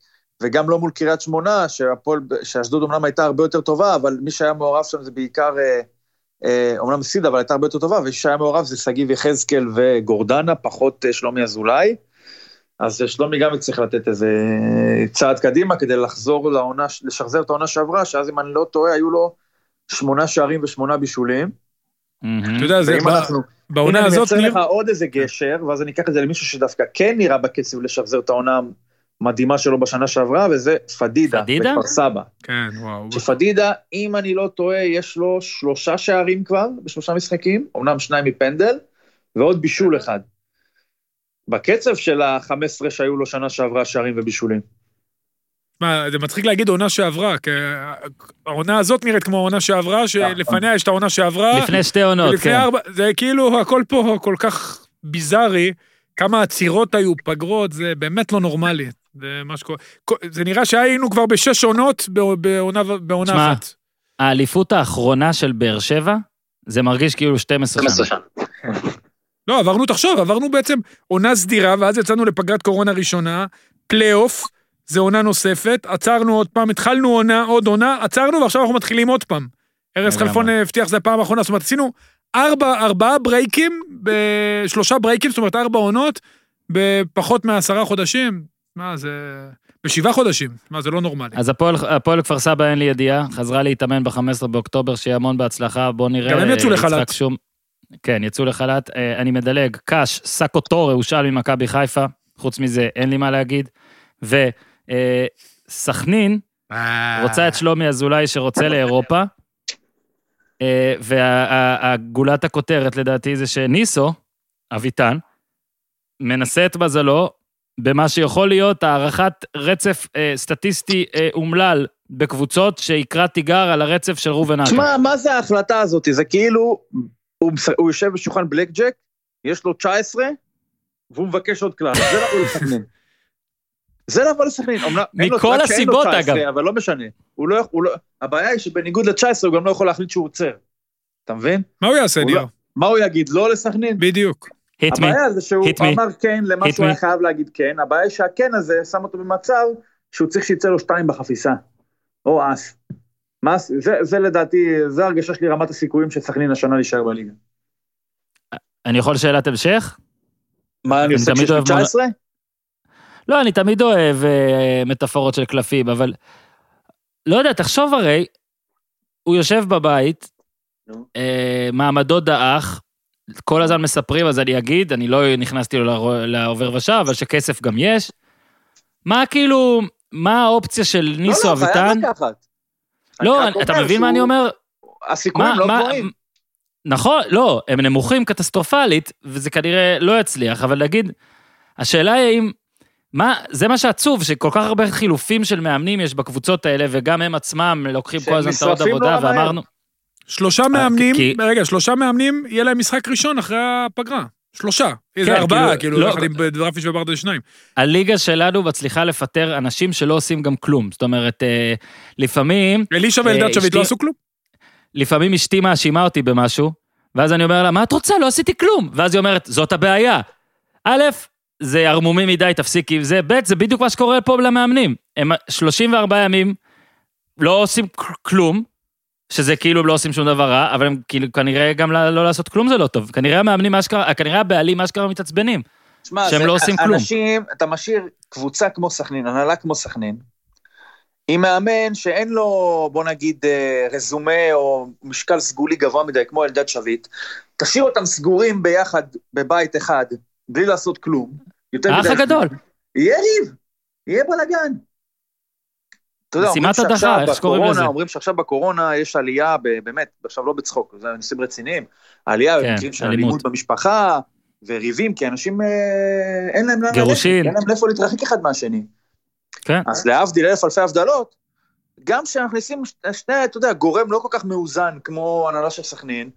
וגם לא מול קריית שמונה, שהפועל, שאשדוד אמנם הייתה הרבה יותר טובה, אבל מי שהיה מעורב שם זה בעיקר, אה, אומנם הפסידה, אבל הייתה הרבה יותר טובה, ומי שהיה מעורב זה שגיב יחזקאל וגורדנה, פחות אה, שלומי אזולאי. אז אה, שלומי גם צריך לתת איזה צעד קדימה כדי לחזור לעונה, לשחזר את העונה שעברה, שאז אם אני לא טועה, היו לו שמונה שערים ושמונה בישולים. אתה יודע, זה בעונה הנה, הזאת, אני ניר, מייצר לך עוד איזה גשר, ואז אני אקח את זה למישהו שדווקא כן נראה בקצב לשחזר את העונה המדהימה שלו בשנה שעברה, וזה פדידה. פדידה? בכפר סבא. כן, וואו. שפדידה, אם אני לא טועה, יש לו שלושה שערים כבר, בשלושה משחקים, אמנם שניים מפנדל, ועוד בישול אחד. בקצב של ה-15 שהיו לו שנה שעברה שערים ובישולים. מה, זה מצחיק להגיד עונה שעברה, כי העונה הזאת נראית כמו העונה שעברה, שלפניה יש את העונה שעברה. לפני שתי עונות, כן. ארבע, זה כאילו הכל פה כל כך ביזארי, כמה עצירות היו, פגרות, זה באמת לא נורמלי. זה מה שקורה. זה נראה שהיינו כבר בשש עונות בע- בעונה, בעונה שמע, אחת. האליפות האחרונה של באר שבע, זה מרגיש כאילו 12 שנה. לא, עברנו, תחשוב, עברנו בעצם עונה סדירה, ואז יצאנו לפגרת קורונה ראשונה, פלייאוף, זה עונה נוספת, עצרנו עוד פעם, התחלנו עונה, עוד עונה, עצרנו, ועכשיו אנחנו מתחילים עוד פעם. ארז. חלפון הבטיח שזה הפעם האחרונה, זאת אומרת, עשינו ארבע, ארבעה ברייקים, בשלושה ברייקים, זאת אומרת, ארבע עונות, בפחות מעשרה חודשים. מה, זה... בשבעה חודשים. מה, זה לא נורמלי. אז הפועל, הפועל כפר סבא אין לי ידיעה, חזרה להתאמן ב-15 באוקטובר, שיהיה המון בהצלחה, בוא נראה. גם הם יצאו אה, לחל"ת. שום... כן, יצאו לחל"ת. אה, אני מדלג, קאש, סאקו טורה הושאל ממכבי חיפה, חוץ מזה אין לי מה להגיד. וסכנין רוצה את שלומי אזולאי שרוצה לאירופה, אה, והגולת הכותרת לדעתי זה שניסו, אביטן, מנסה את מזלו במה שיכול להיות הערכת רצף אה, סטטיסטי אה, אומלל בקבוצות שיקרא תיגר על הרצף של ראובן עטר. תשמע, מה זה ההחלטה הזאת? זה כאילו, הוא, הוא יושב בשולחן בלק ג'ק, יש לו 19, והוא מבקש עוד קלאס. זה לבוא לסכנין. זה לבוא לסכנין. אומנם אין לו- מכל הסיבות, 19, אגב. אבל לא משנה. הוא לא, הוא לא, הבעיה היא שבניגוד ל-19 הוא גם לא יכול להחליט שהוא עוצר. אתה מבין? מה הוא יעשה, הוא ניר? לא- מה הוא יגיד? לא לסכנין? בדיוק. Hit me. הבעיה זה שהוא Hit me. אמר כן למה שהוא היה me. חייב להגיד כן, הבעיה היא שהכן הזה שם אותו במצב שהוא צריך שיצא לו שתיים בחפיסה. או אס. מה, זה, זה לדעתי, זה הרגשה שלי רמת הסיכויים של סכנין השנה להישאר בליגה. אני יכול שאלת המשך? מה אני עושה כשיש לי אוהב מונ- 19? לא, אני תמיד אוהב אה, מטאפורות של קלפים, אבל... לא יודע, תחשוב הרי, הוא יושב בבית. אה, מעמדו דעך, כל הזמן מספרים, אז אני אגיד, אני לא נכנסתי לו לעובר ושב, אבל שכסף גם יש. מה כאילו, מה האופציה של ניסו לא, לא, אביטן? חייב לקחת. לא, אתה מבין מה אני אומר? הסיכויים לא גבוהים. נכון, לא, הם נמוכים קטסטרופלית, וזה כנראה לא יצליח, אבל נגיד, השאלה היא האם, מה, זה מה שעצוב, שכל כך הרבה חילופים של מאמנים יש בקבוצות האלה, וגם הם עצמם לוקחים כל הזמן את העוד עבודה. ואמרנו, שלושה מאמנים, כי- רגע, שלושה מאמנים, יהיה להם משחק ראשון אחרי הפגרה. שלושה. כן, זה ארבעה, כאילו, כאילו, לא- יחד עם דרפיש וברדה שניים. הליגה שלנו מצליחה לפטר אנשים שלא עושים גם כלום. זאת אומרת, אה, לפעמים, אלישע אה, ואלדד שביט לא עשו כלום? לפעמים אשתי מאשימה אותי במשהו, ואז אני אומר לה, מה את רוצה? לא עשיתי כלום. ואז היא אומרת, זאת הבעיה. א', זה ערמומי מדי, תפסיקי עם זה. ב', זה בדיוק מה שקורה פה למאמנים. הם 34 ימים לא עושים כלום, שזה כאילו הם לא עושים שום דבר רע, אבל הם כאילו כנראה גם לא, לא לעשות כלום זה לא טוב. כנראה המאמנים אשכרה, כנראה הבעלים אשכרה מתעצבנים. שמע, שהם זה- לא עושים כלום. אנשים, אתה משאיר קבוצה כמו סכנין, הנהלה כמו סכנין, עם מאמן שאין לו, בוא נגיד, אה, רזומה או משקל סגולי גבוה מדי, כמו אלדד שביט, תשאיר אותם סגורים ביחד בבית אחד, בלי לעשות כלום. האח הגדול. יהיה ריב, יהיה בלאגן. אתה יודע, משימת הדחה, איך שקוראים לזה. אומרים שעכשיו בקורונה יש עלייה, ב- באמת, עכשיו לא בצחוק, זה נושאים רציניים, עלייה כן, במקרים של אלימות. במשפחה, וריבים, כי אנשים, אה, אין להם לאן ללכת, גירושין. אין להם לאיפה להתרחק אחד מהשני. כן. אז להבדיל אלף אלפי הבדלות, גם כשאנחנו מכניסים ש- שני, אתה יודע, גורם לא כל כך מאוזן כמו הנהלה של סכנין,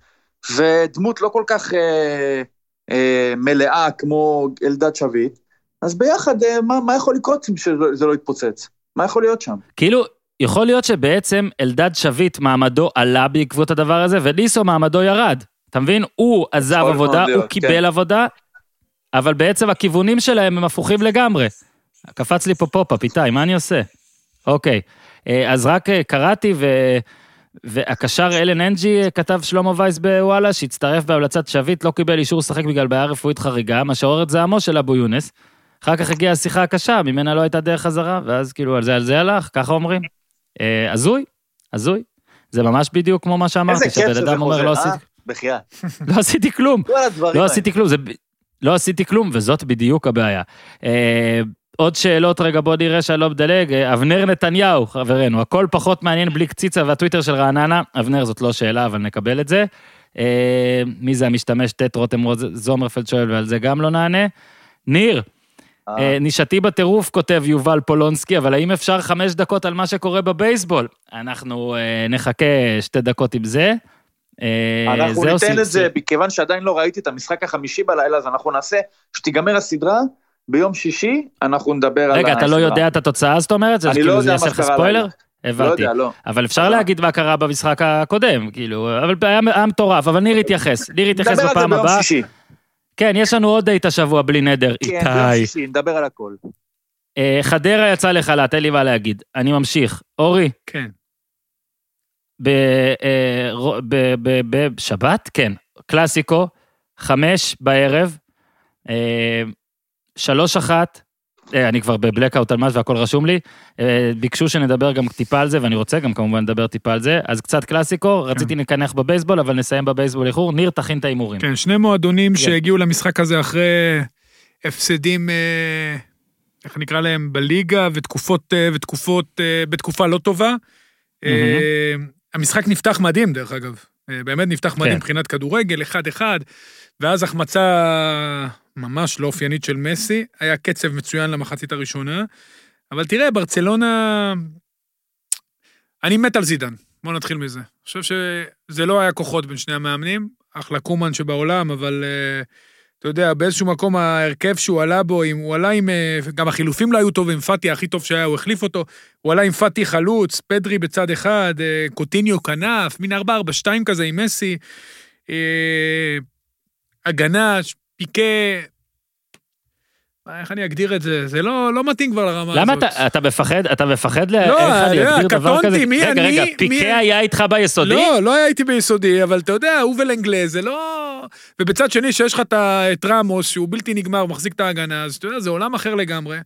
ודמות לא כל כך אה, אה, מלאה כמו אלדד שביט, אז ביחד, אה, מה, מה יכול לקרות אם שזה זה לא יתפוצץ? מה יכול להיות שם? כאילו, יכול להיות שבעצם אלדד שביט מעמדו עלה בעקבות הדבר הזה, וליסו מעמדו ירד. אתה מבין? הוא עזב עבודה, להיות, הוא קיבל כן. עבודה, אבל בעצם הכיוונים שלהם הם הפוכים לגמרי. קפץ לי פה pop-up, איתי, מה אני עושה? אוקיי, אה, אז רק אה, קראתי, ו... והקשר אלן אנג'י אה, כתב שלמה וייס בוואלה, שהצטרף בהמלצת שביט, לא קיבל אישור לשחק בגלל בעיה רפואית חריגה, מה שעורר את זעמו של אבו יונס. אחר כך הגיעה השיחה הקשה, ממנה לא הייתה דרך חזרה, ואז כאילו על זה על זה הלך, ככה אומרים. אה, הזוי, הזוי. זה ממש בדיוק כמו מה שאמרתי, שבן אדם אומר, לא אה? עשיתי, בחייאת. לא עשיתי כלום. לא. עשיתי כלום, זה... לא עשיתי כלום, וזאת בדיוק הבעיה. אה, עוד שאלות רגע, בוא נראה שאני לא מדלג. אה, אבנר נתניהו, חברנו, הכל פחות מעניין בלי קציצה והטוויטר של רעננה. אבנר, זאת לא שאלה, אבל נקבל את זה. אה, מי זה המשתמש ט' רותם זומרפלד שואל, ועל זה גם לא נענה. ניר, אה, אה, נישתי בטירוף, כותב יובל פולונסקי, אבל האם אפשר חמש דקות על מה שקורה בבייסבול? אנחנו אה, נחכה שתי דקות עם זה. אה, אנחנו ניתן את זה, מכיוון שעדיין לא ראיתי את המשחק החמישי בלילה, אז אנחנו נעשה, שתיגמר הסדרה, ביום שישי, אנחנו נדבר על רגע, אתה לא הסדרה. יודע את התוצאה, זאת אומרת? אני כאילו לא זה יודע מה ספוילר? הלילה. לא הבנתי. יודע, לא. אבל אפשר לא. להגיד מה קרה במשחק הקודם, כאילו, אבל היה מטורף, אבל ניר יתייחס. ניר יתייחס נדבר על זה בפעם ביום הבאה. שישי. כן, יש לנו עוד דייט השבוע בלי נדר. כן, ביום איתי. שישי, נדבר על הכל. אה, חדרה יצא לחל"ת, אין לי מה להגיד. אני ממשיך. אורי, כן. ב- אה, רו- ב- ב- בשבת? כן. קלאסיקו, חמש בערב, אה, שלוש אחת, אני כבר בבלקאוט על מה והכל רשום לי, אה, ביקשו שנדבר גם טיפה על זה, ואני רוצה גם כמובן לדבר טיפה על זה, אז קצת קלאסיקו, רציתי לקנח בבייסבול, אבל נסיים בבייסבול איחור, ניר תכין את ההימורים. כן, שני מועדונים כן. שהגיעו למשחק הזה אחרי הפסדים, אה, איך נקרא להם, בליגה, ותקופות, אה, ותקופות, אה, בתקופה לא טובה. אה, המשחק נפתח מדהים, דרך אגב. אה, באמת נפתח מדהים כן. מבחינת כדורגל, אחד-אחד, ואז החמצה ממש לא אופיינית של מסי, היה קצב מצוין למחצית הראשונה. אבל תראה, ברצלונה... אני מת על זידן, בואו נתחיל מזה. אני חושב שזה לא היה כוחות בין שני המאמנים, אחלה קומן שבעולם, אבל אה, אתה יודע, באיזשהו מקום ההרכב שהוא עלה בו, אם הוא עלה עם... אה, גם החילופים לא היו טובים, פאטי הכי טוב שהיה, הוא החליף אותו. הוא עלה עם פאטי חלוץ, פדרי בצד אחד, אה, קוטיניו כנף, מין 4-4-2 כזה עם מסי. הגנה, פיקה... איך אני אגדיר את זה? זה לא, לא מתאים כבר לרמה למה הזאת. אתה, אתה מפחד, אתה מפחד. לא, איך אני אגדיר דבר קטונתי, כזה? מי רגע, אני? רגע, מי- פיקה היה איתך ביסודי? לא, לא הייתי ביסודי, אבל אתה יודע, הוא ולנגלה, זה לא... ובצד שני, שיש לך את רמוס, שהוא בלתי נגמר, מחזיק את ההגנה, אז אתה יודע, זה עולם אחר לגמרי.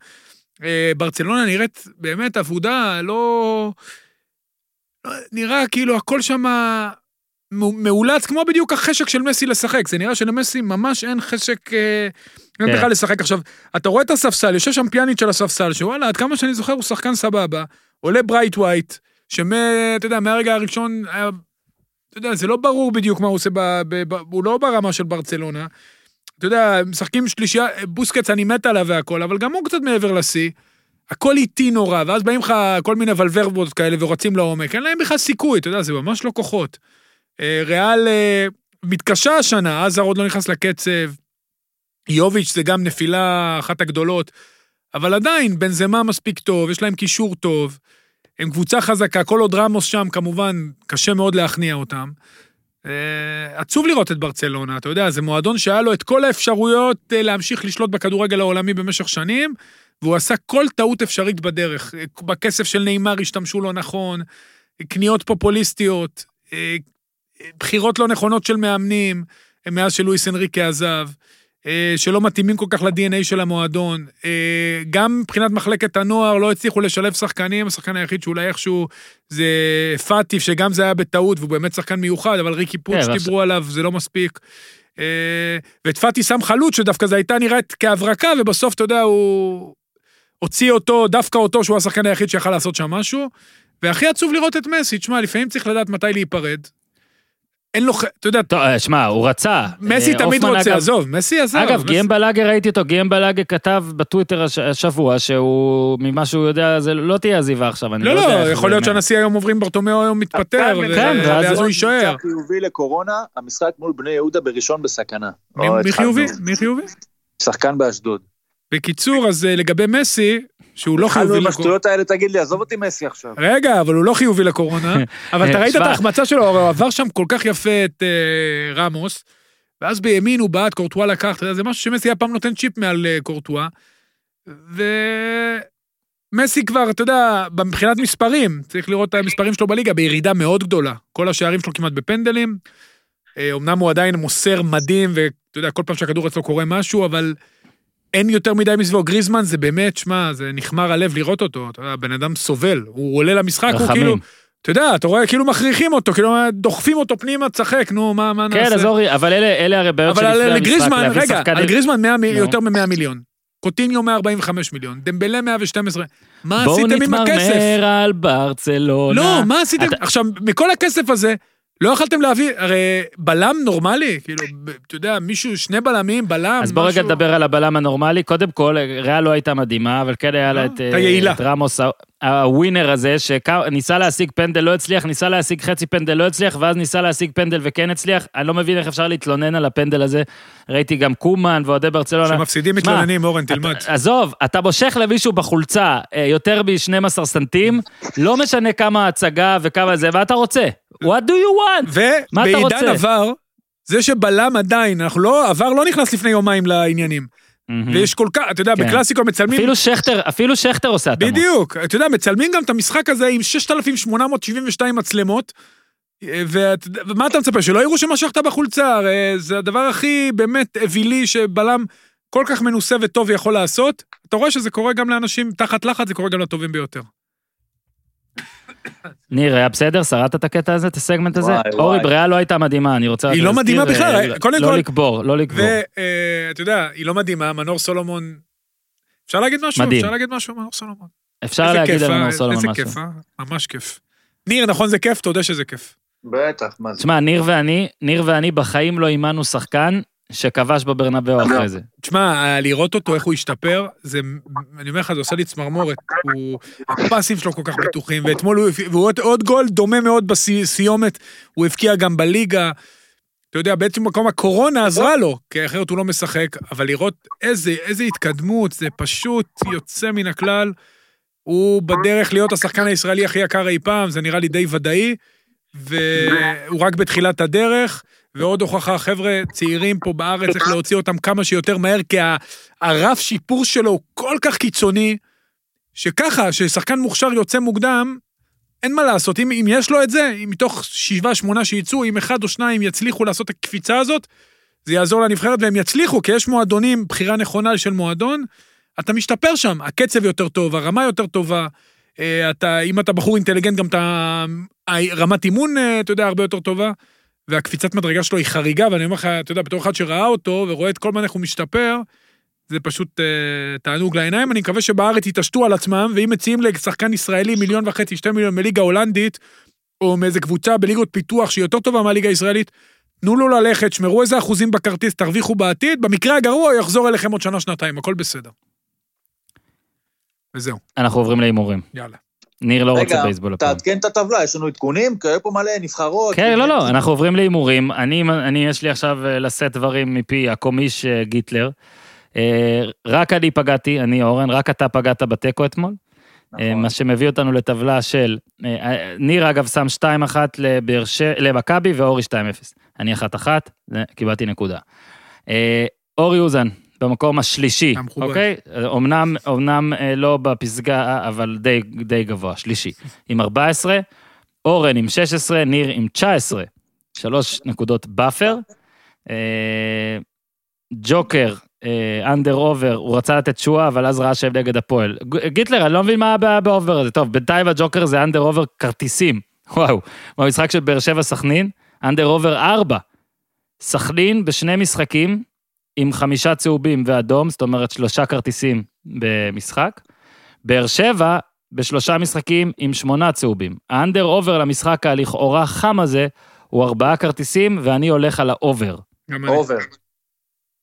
אה, ברצלונה נראית באמת אבודה, לא... לא- נראה כאילו הכל שם מאולץ, כמו בדיוק החשק של מסי לשחק. זה נראה שלמסי ממש אין חשק... אה, אין כן. בכלל לשחק. עכשיו, אתה רואה את הספסל, יושב שם פיאניץ' על הספסל, שוואלה, עד כמה שאני זוכר, הוא שחקן סבבה. עולה ברייט ווייט, שמ... אתה יודע, מהרגע הראשון היה... אתה יודע, זה לא ברור בדיוק מה הוא עושה, ב... ב... ב... הוא לא ברמה של ברצלונה. אתה יודע, משחקים שלישייה, בוסקץ אני מת עליו והכל, אבל גם הוא קצת מעבר לשיא. הכל איטי נורא, ואז באים לך כל מיני ולוורבות כאלה ורצים לעומק, אין להם בכלל סיכוי, אתה יודע, זה ממש לא כוחות. אה, ריאל אה, מתקשה השנה, עזר עוד לא נכנס לקצב. יוביץ' זה גם נפילה אחת הגדולות, אבל עדיין, בנזמה מספיק טוב, יש להם קישור טוב, הם קבוצה חזקה, כל עוד רמוס שם, כמובן, קשה מאוד להכניע אותם. אה, עצוב לראות את ברצלונה, אתה יודע, זה מועדון שהיה לו את כל האפשרויות להמשיך לשלוט בכדורגל העולמי במשך שנים, והוא עשה כל טעות אפשרית בדרך. בכסף של נאמר השתמשו לא נכון, קניות פופוליסטיות, בחירות לא נכונות של מאמנים, מאז שלואיס אנריקה עזב, אה, שלא מתאימים כל כך ל-DNA של המועדון. אה, גם מבחינת מחלקת הנוער לא הצליחו לשלב שחקנים, השחקן היחיד שאולי איכשהו זה פאטיף, שגם זה היה בטעות, והוא באמת שחקן מיוחד, אבל ריקי כן, שדיברו עליו, זה לא מספיק. אה, ואת פאטי שם חלוץ, שדווקא זו הייתה נראית כהברקה, ובסוף, אתה יודע, הוא הוציא אותו, דווקא אותו, שהוא השחקן היחיד שיכל לעשות שם משהו. והכי עצוב לראות את מסי, תשמע, לפעמים צריך לדעת מתי להיפרד. אין לו, ח- אתה יודע, טוב, אה, שמע, הוא רצה. מסי אה, תמיד רוצה, אגב- עזוב, מסי עזב. אגב, גיאם בלאגה, ראיתי אותו, גיאם בלאגה כתב בטוויטר הש- השבוע שהוא, ממה שהוא יודע, זה לא תהיה עזיבה עכשיו, אני לא לא, יודע. לא, איך יכול להיות. שהנשיא היום עוברים ברטומיאו היום מתפטר, ו- כן, ואז ואז הוא יישאר. חיובי לקורונה, המשחק מול בני יהודה בראשון בסכנה. מי-. חיובי? מי חיובי? שחקן באשדוד. בקיצור, אז אה, לגבי מסי, שהוא לא התחלנו חיובי עם לקורונה. השטויות האלה, תגיד לי, עזוב אותי מסי עכשיו. רגע, אבל הוא לא חיובי לקורונה. אבל אתה ראית את. ההחמצה שלו, הוא עבר שם כל כך יפה את אה, רמוס, ואז בימין הוא בעט, קורטואה לקח, אתה יודע, זה משהו שמסי היה פעם נותן צ'יפ מעל אה, קורטואה. ומסי כבר, אתה יודע, מבחינת מספרים, צריך לראות את המספרים שלו בליגה, בירידה מאוד גדולה. כל השערים שלו כמעט בפנדלים. אה, אמנם הוא עדיין מוסר מדהים, ואתה יודע, כל פעם שהכדור אצלו קורה משהו, אבל אין יותר מדי מסביבו. גריזמן זה באמת, שמע, זה נכמר הלב לראות אותו. אתה יודע, הבן אדם סובל. הוא עולה למשחק, הוא כאילו... רחמים. אתה יודע, אתה רואה, כאילו מכריחים אותו, כאילו דוחפים אותו פנימה, תשחק, נו, מה, מה נעשה? כן, אז אורי, אבל אלה אלה הרי בעיות אבל שלפני המשחק, לגריזמן, להביא רגע, שחקנים- על גריזמן 100 מ-. יותר מ-100 מיליון. קוטיניו 145 מיליון, דמבלה 112. מה בואו עשיתם עם הכסף? נתמרמר על ברצלונה. לא, מה עשיתם? אתה- עכשיו, מכל הכסף הזה, לא יכלתם להביא, הרי בלם נורמלי, כאילו, אתה יודע, מישהו, שני בלמים, בלם, אז בוא רגע משהו- נדבר על הבלם הנורמלי. קודם כל, ריאל לא הייתה מדהימה, אבל כן היה לה לא, את, אה. את רמוס, הווינר הזה, שניסה להשיג פנדל, לא הצליח, ניסה להשיג חצי פנדל, לא הצליח, ואז ניסה להשיג פנדל וכן הצליח. אני לא מבין איך אפשר להתלונן על הפנדל הזה. ראיתי גם קומן ואוהדי ברצלונה. כשמפסידים שמע, מתלוננים, אורן, תלמד. עזוב, אתה מושך למישהו בחולצה אה, יותר מ-12 סנטים, לא משנה כמה הצגה וכמה זה, ואתה רוצה. What do you want? מה אתה ובעידן רוצה? עבר, זה שבלם עדיין, אנחנו לא, עבר לא נכנס לפני יומיים לעניינים. ויש כל כך, אתה יודע, כן. בקלאסיקו מצלמים... אפילו שכטר, אפילו שכטר עושה התאמות. בדיוק, אתה יודע, מצלמים גם את המשחק הזה עם 6,872 מצלמות, ואת- ומה אתה מצפה, שלא יראו שמשכת בחולצה? הרי זה הדבר הכי באמת אווילי שבלם כל כך מנוסה וטוב יכול לעשות. אתה רואה שזה קורה גם לאנשים תחת לחץ, זה קורה גם לטובים ביותר. ניר, היה בסדר? שרדת את הקטע הזה, את הסגמנט הזה? אורי. בריאה לא הייתה מדהימה, אני רוצה... היא רק לא להזכיר, מדהימה בכלל, אה, קודם לא כל- לקבור, לא לקבור. ואתה יודע, היא לא מדהימה, מנור סולומון... אפשר להגיד משהו? מדהים. אפשר להגיד משהו, מנור סולומון. אפשר איזה להגיד כיף, על אה? מנור סולומון איזה משהו. כיף, אה? ממש כיף. ניר, נכון זה כיף? תודה שזה כיף. בטח, מה זה? תשמע, ניר ואני, ניר ואני בחיים לא אימנו שחקן שכבש בברנבאו אחרי זה. תשמע, לראות אותו, איך הוא השתפר, זה, אני אומר לך, זה עושה לי צמרמורת. הוא, הפסים שלו כל כך בטוחים, ואתמול הוא, והוא עוד, עוד גול דומה מאוד בסיומת, הוא הבקיע גם בליגה. אתה יודע, בעצם מקום הקורונה עזרה לו, כי אחרת הוא לא משחק, אבל לראות איזה, איזה התקדמות, זה פשוט יוצא מן הכלל. הוא בדרך להיות השחקן הישראלי הכי יקר אי פעם, זה נראה לי די ודאי, והוא רק בתחילת הדרך. ועוד הוכחה, חבר'ה, צעירים פה בארץ, צריך להוציא אותם כמה שיותר מהר, כי הרף שיפור שלו הוא כל כך קיצוני, שככה, ששחקן מוכשר יוצא מוקדם, אין מה לעשות. אם, אם יש לו את זה, אם מתוך שבעה, שמונה שיצאו, אם אחד או שניים יצליחו לעשות את הקפיצה הזאת, זה יעזור לנבחרת, והם יצליחו, כי יש מועדונים, בחירה נכונה של מועדון, אתה משתפר שם, הקצב יותר טוב, הרמה יותר טובה. אה, אתה, אם אתה בחור אינטליגנט, גם אתה, רמת אימון, אה, אתה יודע, הרבה יותר טובה. והקפיצת מדרגה שלו היא חריגה, ואני אומר לך, אתה יודע, בתור אחד שראה אותו ורואה את כל מה איך הוא משתפר, זה פשוט אה, תענוג לעיניים. אני מקווה שבארץ יתעשתו על עצמם, ואם מציעים לשחקן ישראלי מיליון וחצי, שתי מיליון מליגה הולנדית, או מאיזה קבוצה בליגות פיתוח שהיא יותר טובה מהליגה הישראלית, תנו לו ללכת, שמרו איזה אחוזים בכרטיס, תרוויחו בעתיד, במקרה הגרוע יחזור אליכם עוד שנה-שנתיים, הכל בסדר. וזהו, אנחנו עוברים להימורים. יאללה. ניר לא רוצה רגע, בייסבול הפעם. תעדכן את הטבלה, יש לנו עדכונים, כי היו פה מלא נבחרות. כן, לא, לא, אנחנו עוברים להימורים. אני, אני, יש לי עכשיו אה, לשאת דברים מפי הקומיש אה, גיטלר. אה, רק אני פגעתי, אני אורן, רק אתה פגעת בתיקו אתמול. נכון. מה שמביא אותנו לטבלה של, ניר אגב שם 2-1 לבאר ש- למכבי ואורי 2-0. אני 1-1, זה- קיבלתי נקודה. אורי אוזן, במקום השלישי, המכובד. אוקיי? אה, אמנם, אמנם אה, לא בפסגה, אבל די, די גבוה, שלישי. עם 14, אורן עם 16, ניר עם 19. שלוש נקודות buffer. אה, ג'וקר, under over, הוא רצה לתת שואה, אבל אז ראה שהם נגד הפועל. גיטלר, אני לא מבין מה הבעיה ב over הזה. טוב, בינתיים הג'וקר זה under over כרטיסים. וואו, במשחק של באר שבע סכנין, under over 4. סכנין בשני משחקים, עם חמישה צהובים ואדום, זאת אומרת שלושה כרטיסים במשחק. באר שבע בשלושה משחקים עם שמונה צהובים. ה under over למשחק הלכאורה חם הזה, הוא ארבעה כרטיסים, ואני הולך על ה over. over.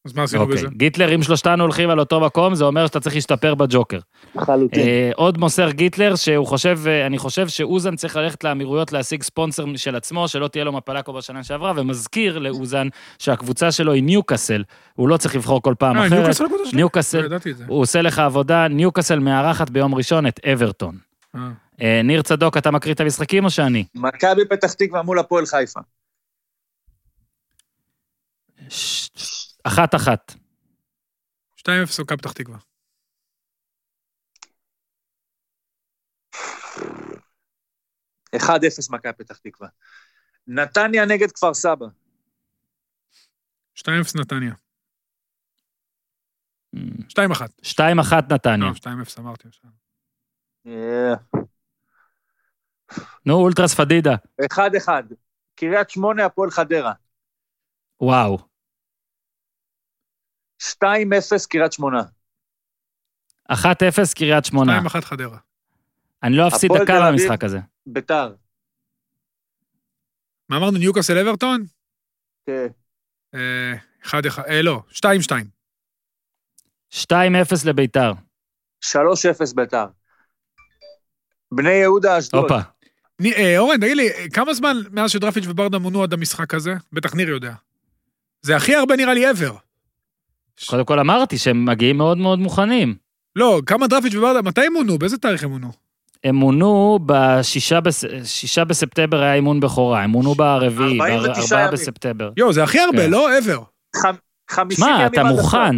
אז מה עשינו אוקיי, בזה? גיטלר, אם שלושתנו הולכים על אותו מקום, זה אומר שאתה צריך להשתפר בג'וקר. לחלוטין. אה, עוד מוסר גיטלר, שהוא חושב, אה, אני חושב שאוזן צריך ללכת לאמירויות להשיג ספונסר של עצמו, שלא תהיה לו מפלה כמו בשנה שעברה, ומזכיר לאוזן שהקבוצה שלו היא ניוקאסל, הוא לא צריך לבחור כל פעם אה, אחרת. ניוקאסל? לא ניוקאסל, זה. הוא עושה לך עבודה, ניוקאסל מארחת ביום ראשון את אברטון. אה. אה, ניר צדוק, אתה מקריא את המשחקים או שאני? מכבי פתח תקווה מול הפועל חיפה. ש- אחת אחת. 2-0 מכבי פתח תקווה. אחד אפס מכבי פתח תקווה. נתניה נגד כפר סבא. 2-0 נתניה. 2-1. שתיים אחת נתניה. לא, 2-0 אמרתי עכשיו. נו, אולטרס פדידה. אחד אחד. קריית שמונה הפועל חדרה. וואו. 2-0 קריית שמונה. אחת אפס קריית שמונה. 2-1 חדרה. אני לא אפסיד דקה. במשחק הזה. ביתר. מה אמרנו, ניוקאסל אברטון? כן. אה, 1-1, אה, לא, 2-2. 2-0 לביתר. 3-0 ביתר. בני יהודה אשדוד. הופה. אה, אורן, תגיד לי, כמה זמן מאז שדרפיץ' וברדה מונו עד המשחק הזה? בטח ניר יודע. זה הכי הרבה נראה לי ever. קודם כל אמרתי שהם מגיעים מאוד מאוד מוכנים. לא, כמה דרפיץ' וברדה, מתי הם מונו? באיזה תאריך הם מונו? הם מונו בשישה בס... שישה בספטמבר היה אימון בכורה, הם מונו ברביעי, 49 בארבעה ימים. בספטמבר. יואו, זה הכי הרבה, כן. לא ever. ח- 50 שמע, ימים אתה עד עכשיו. מוכן.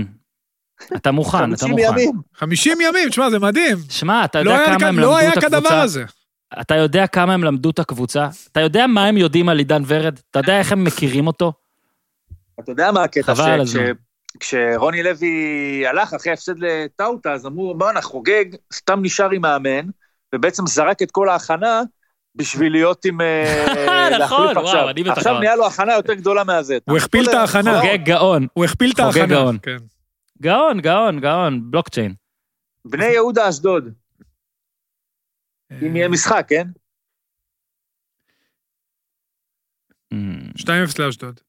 אתה מוכן, אתה 50 מוכן. ימים. 50 ימים, תשמע, זה מדהים. שמע, אתה לא יודע כמה הם כאן- לא למדו היה את כדבר הקבוצה? הזה. אתה יודע כמה הם למדו את הקבוצה? אתה יודע מה הם יודעים על עידן ורד? אתה יודע איך הם מכירים אותו? אתה יודע מה הקטע? חבל על ש- כשרוני לוי הלך אחרי ההפסד לטאוטה, אז אמרו, בואנה, חוגג, סתם נשאר עם מאמן, ובעצם זרק את כל ההכנה בשביל להיות עם... אה, נכון, וואו, עכשיו. אני בטח עכשיו. נהיה לו הכנה יותר גדולה מהזה. הוא הכפיל את ההכנה. חוגג גאון. הוא הכפיל את חוגג ההכנה. גאון. כן. גאון, גאון, גאון, בלוקצ'יין. בני יהודה אשדוד, אם יהיה משחק, כן? 2-0 לאשדוד.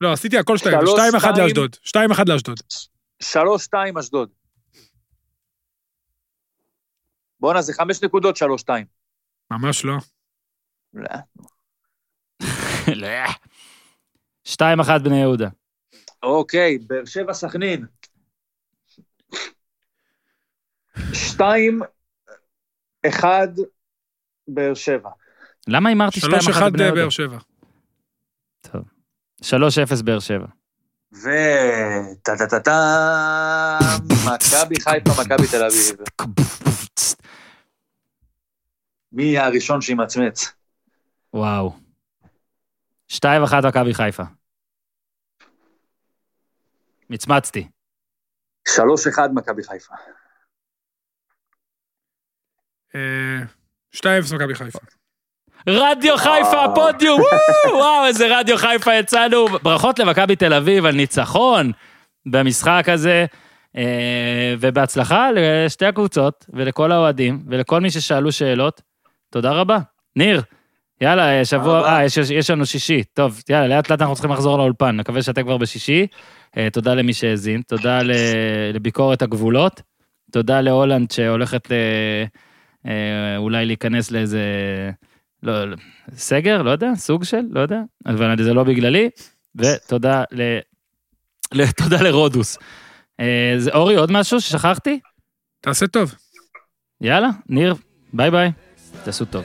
לא, עשיתי הכל שתיים, 2-1 לאשדוד. 2-1 לאשדוד. 3-2 אשדוד. בואנה, זה חמש נקודות, 3-2. ממש לא. לא. לא. 2-1 בני יהודה. אוקיי, באר שבע סכנין. 2-1 באר שבע. למה הימרתי 2-1 בני יהודה? 3-1 באר שבע. טוב. 3-0 באר שבע. וטה טה טה טה, מכבי חיפה, מכבי תל אביב. מי יהיה הראשון שימצמץ? וואו. 2-1 מכבי חיפה. מצמצתי. 3-1 מכבי חיפה. אה, 2 מכבי חיפה. רדיו חיפה, הפודיום, וואו, איזה רדיו חיפה יצאנו. ברכות למכבי תל אביב על ניצחון במשחק הזה, אה, ובהצלחה לשתי הקבוצות ולכל האוהדים ולכל מי ששאלו שאלות. תודה רבה. ניר, יאללה, אה, שבוע. אה, יש, יש, יש לנו שישי. טוב, יאללה, לאט לאט אנחנו צריכים לחזור לאולפן, נקווה שאתה כבר בשישי. אה, תודה למי שהאזין, תודה לביקורת הגבולות, תודה להולנד שהולכת אולי להיכנס לאיזה... לא, לא, סגר, לא יודע, סוג של, לא יודע, אבל זה לא בגללי, ותודה ל... ל- תודה לרודוס. אה, זה, אורי, עוד משהו ששכחתי? תעשה טוב. יאללה, ניר, ביי ביי, תעשו טוב.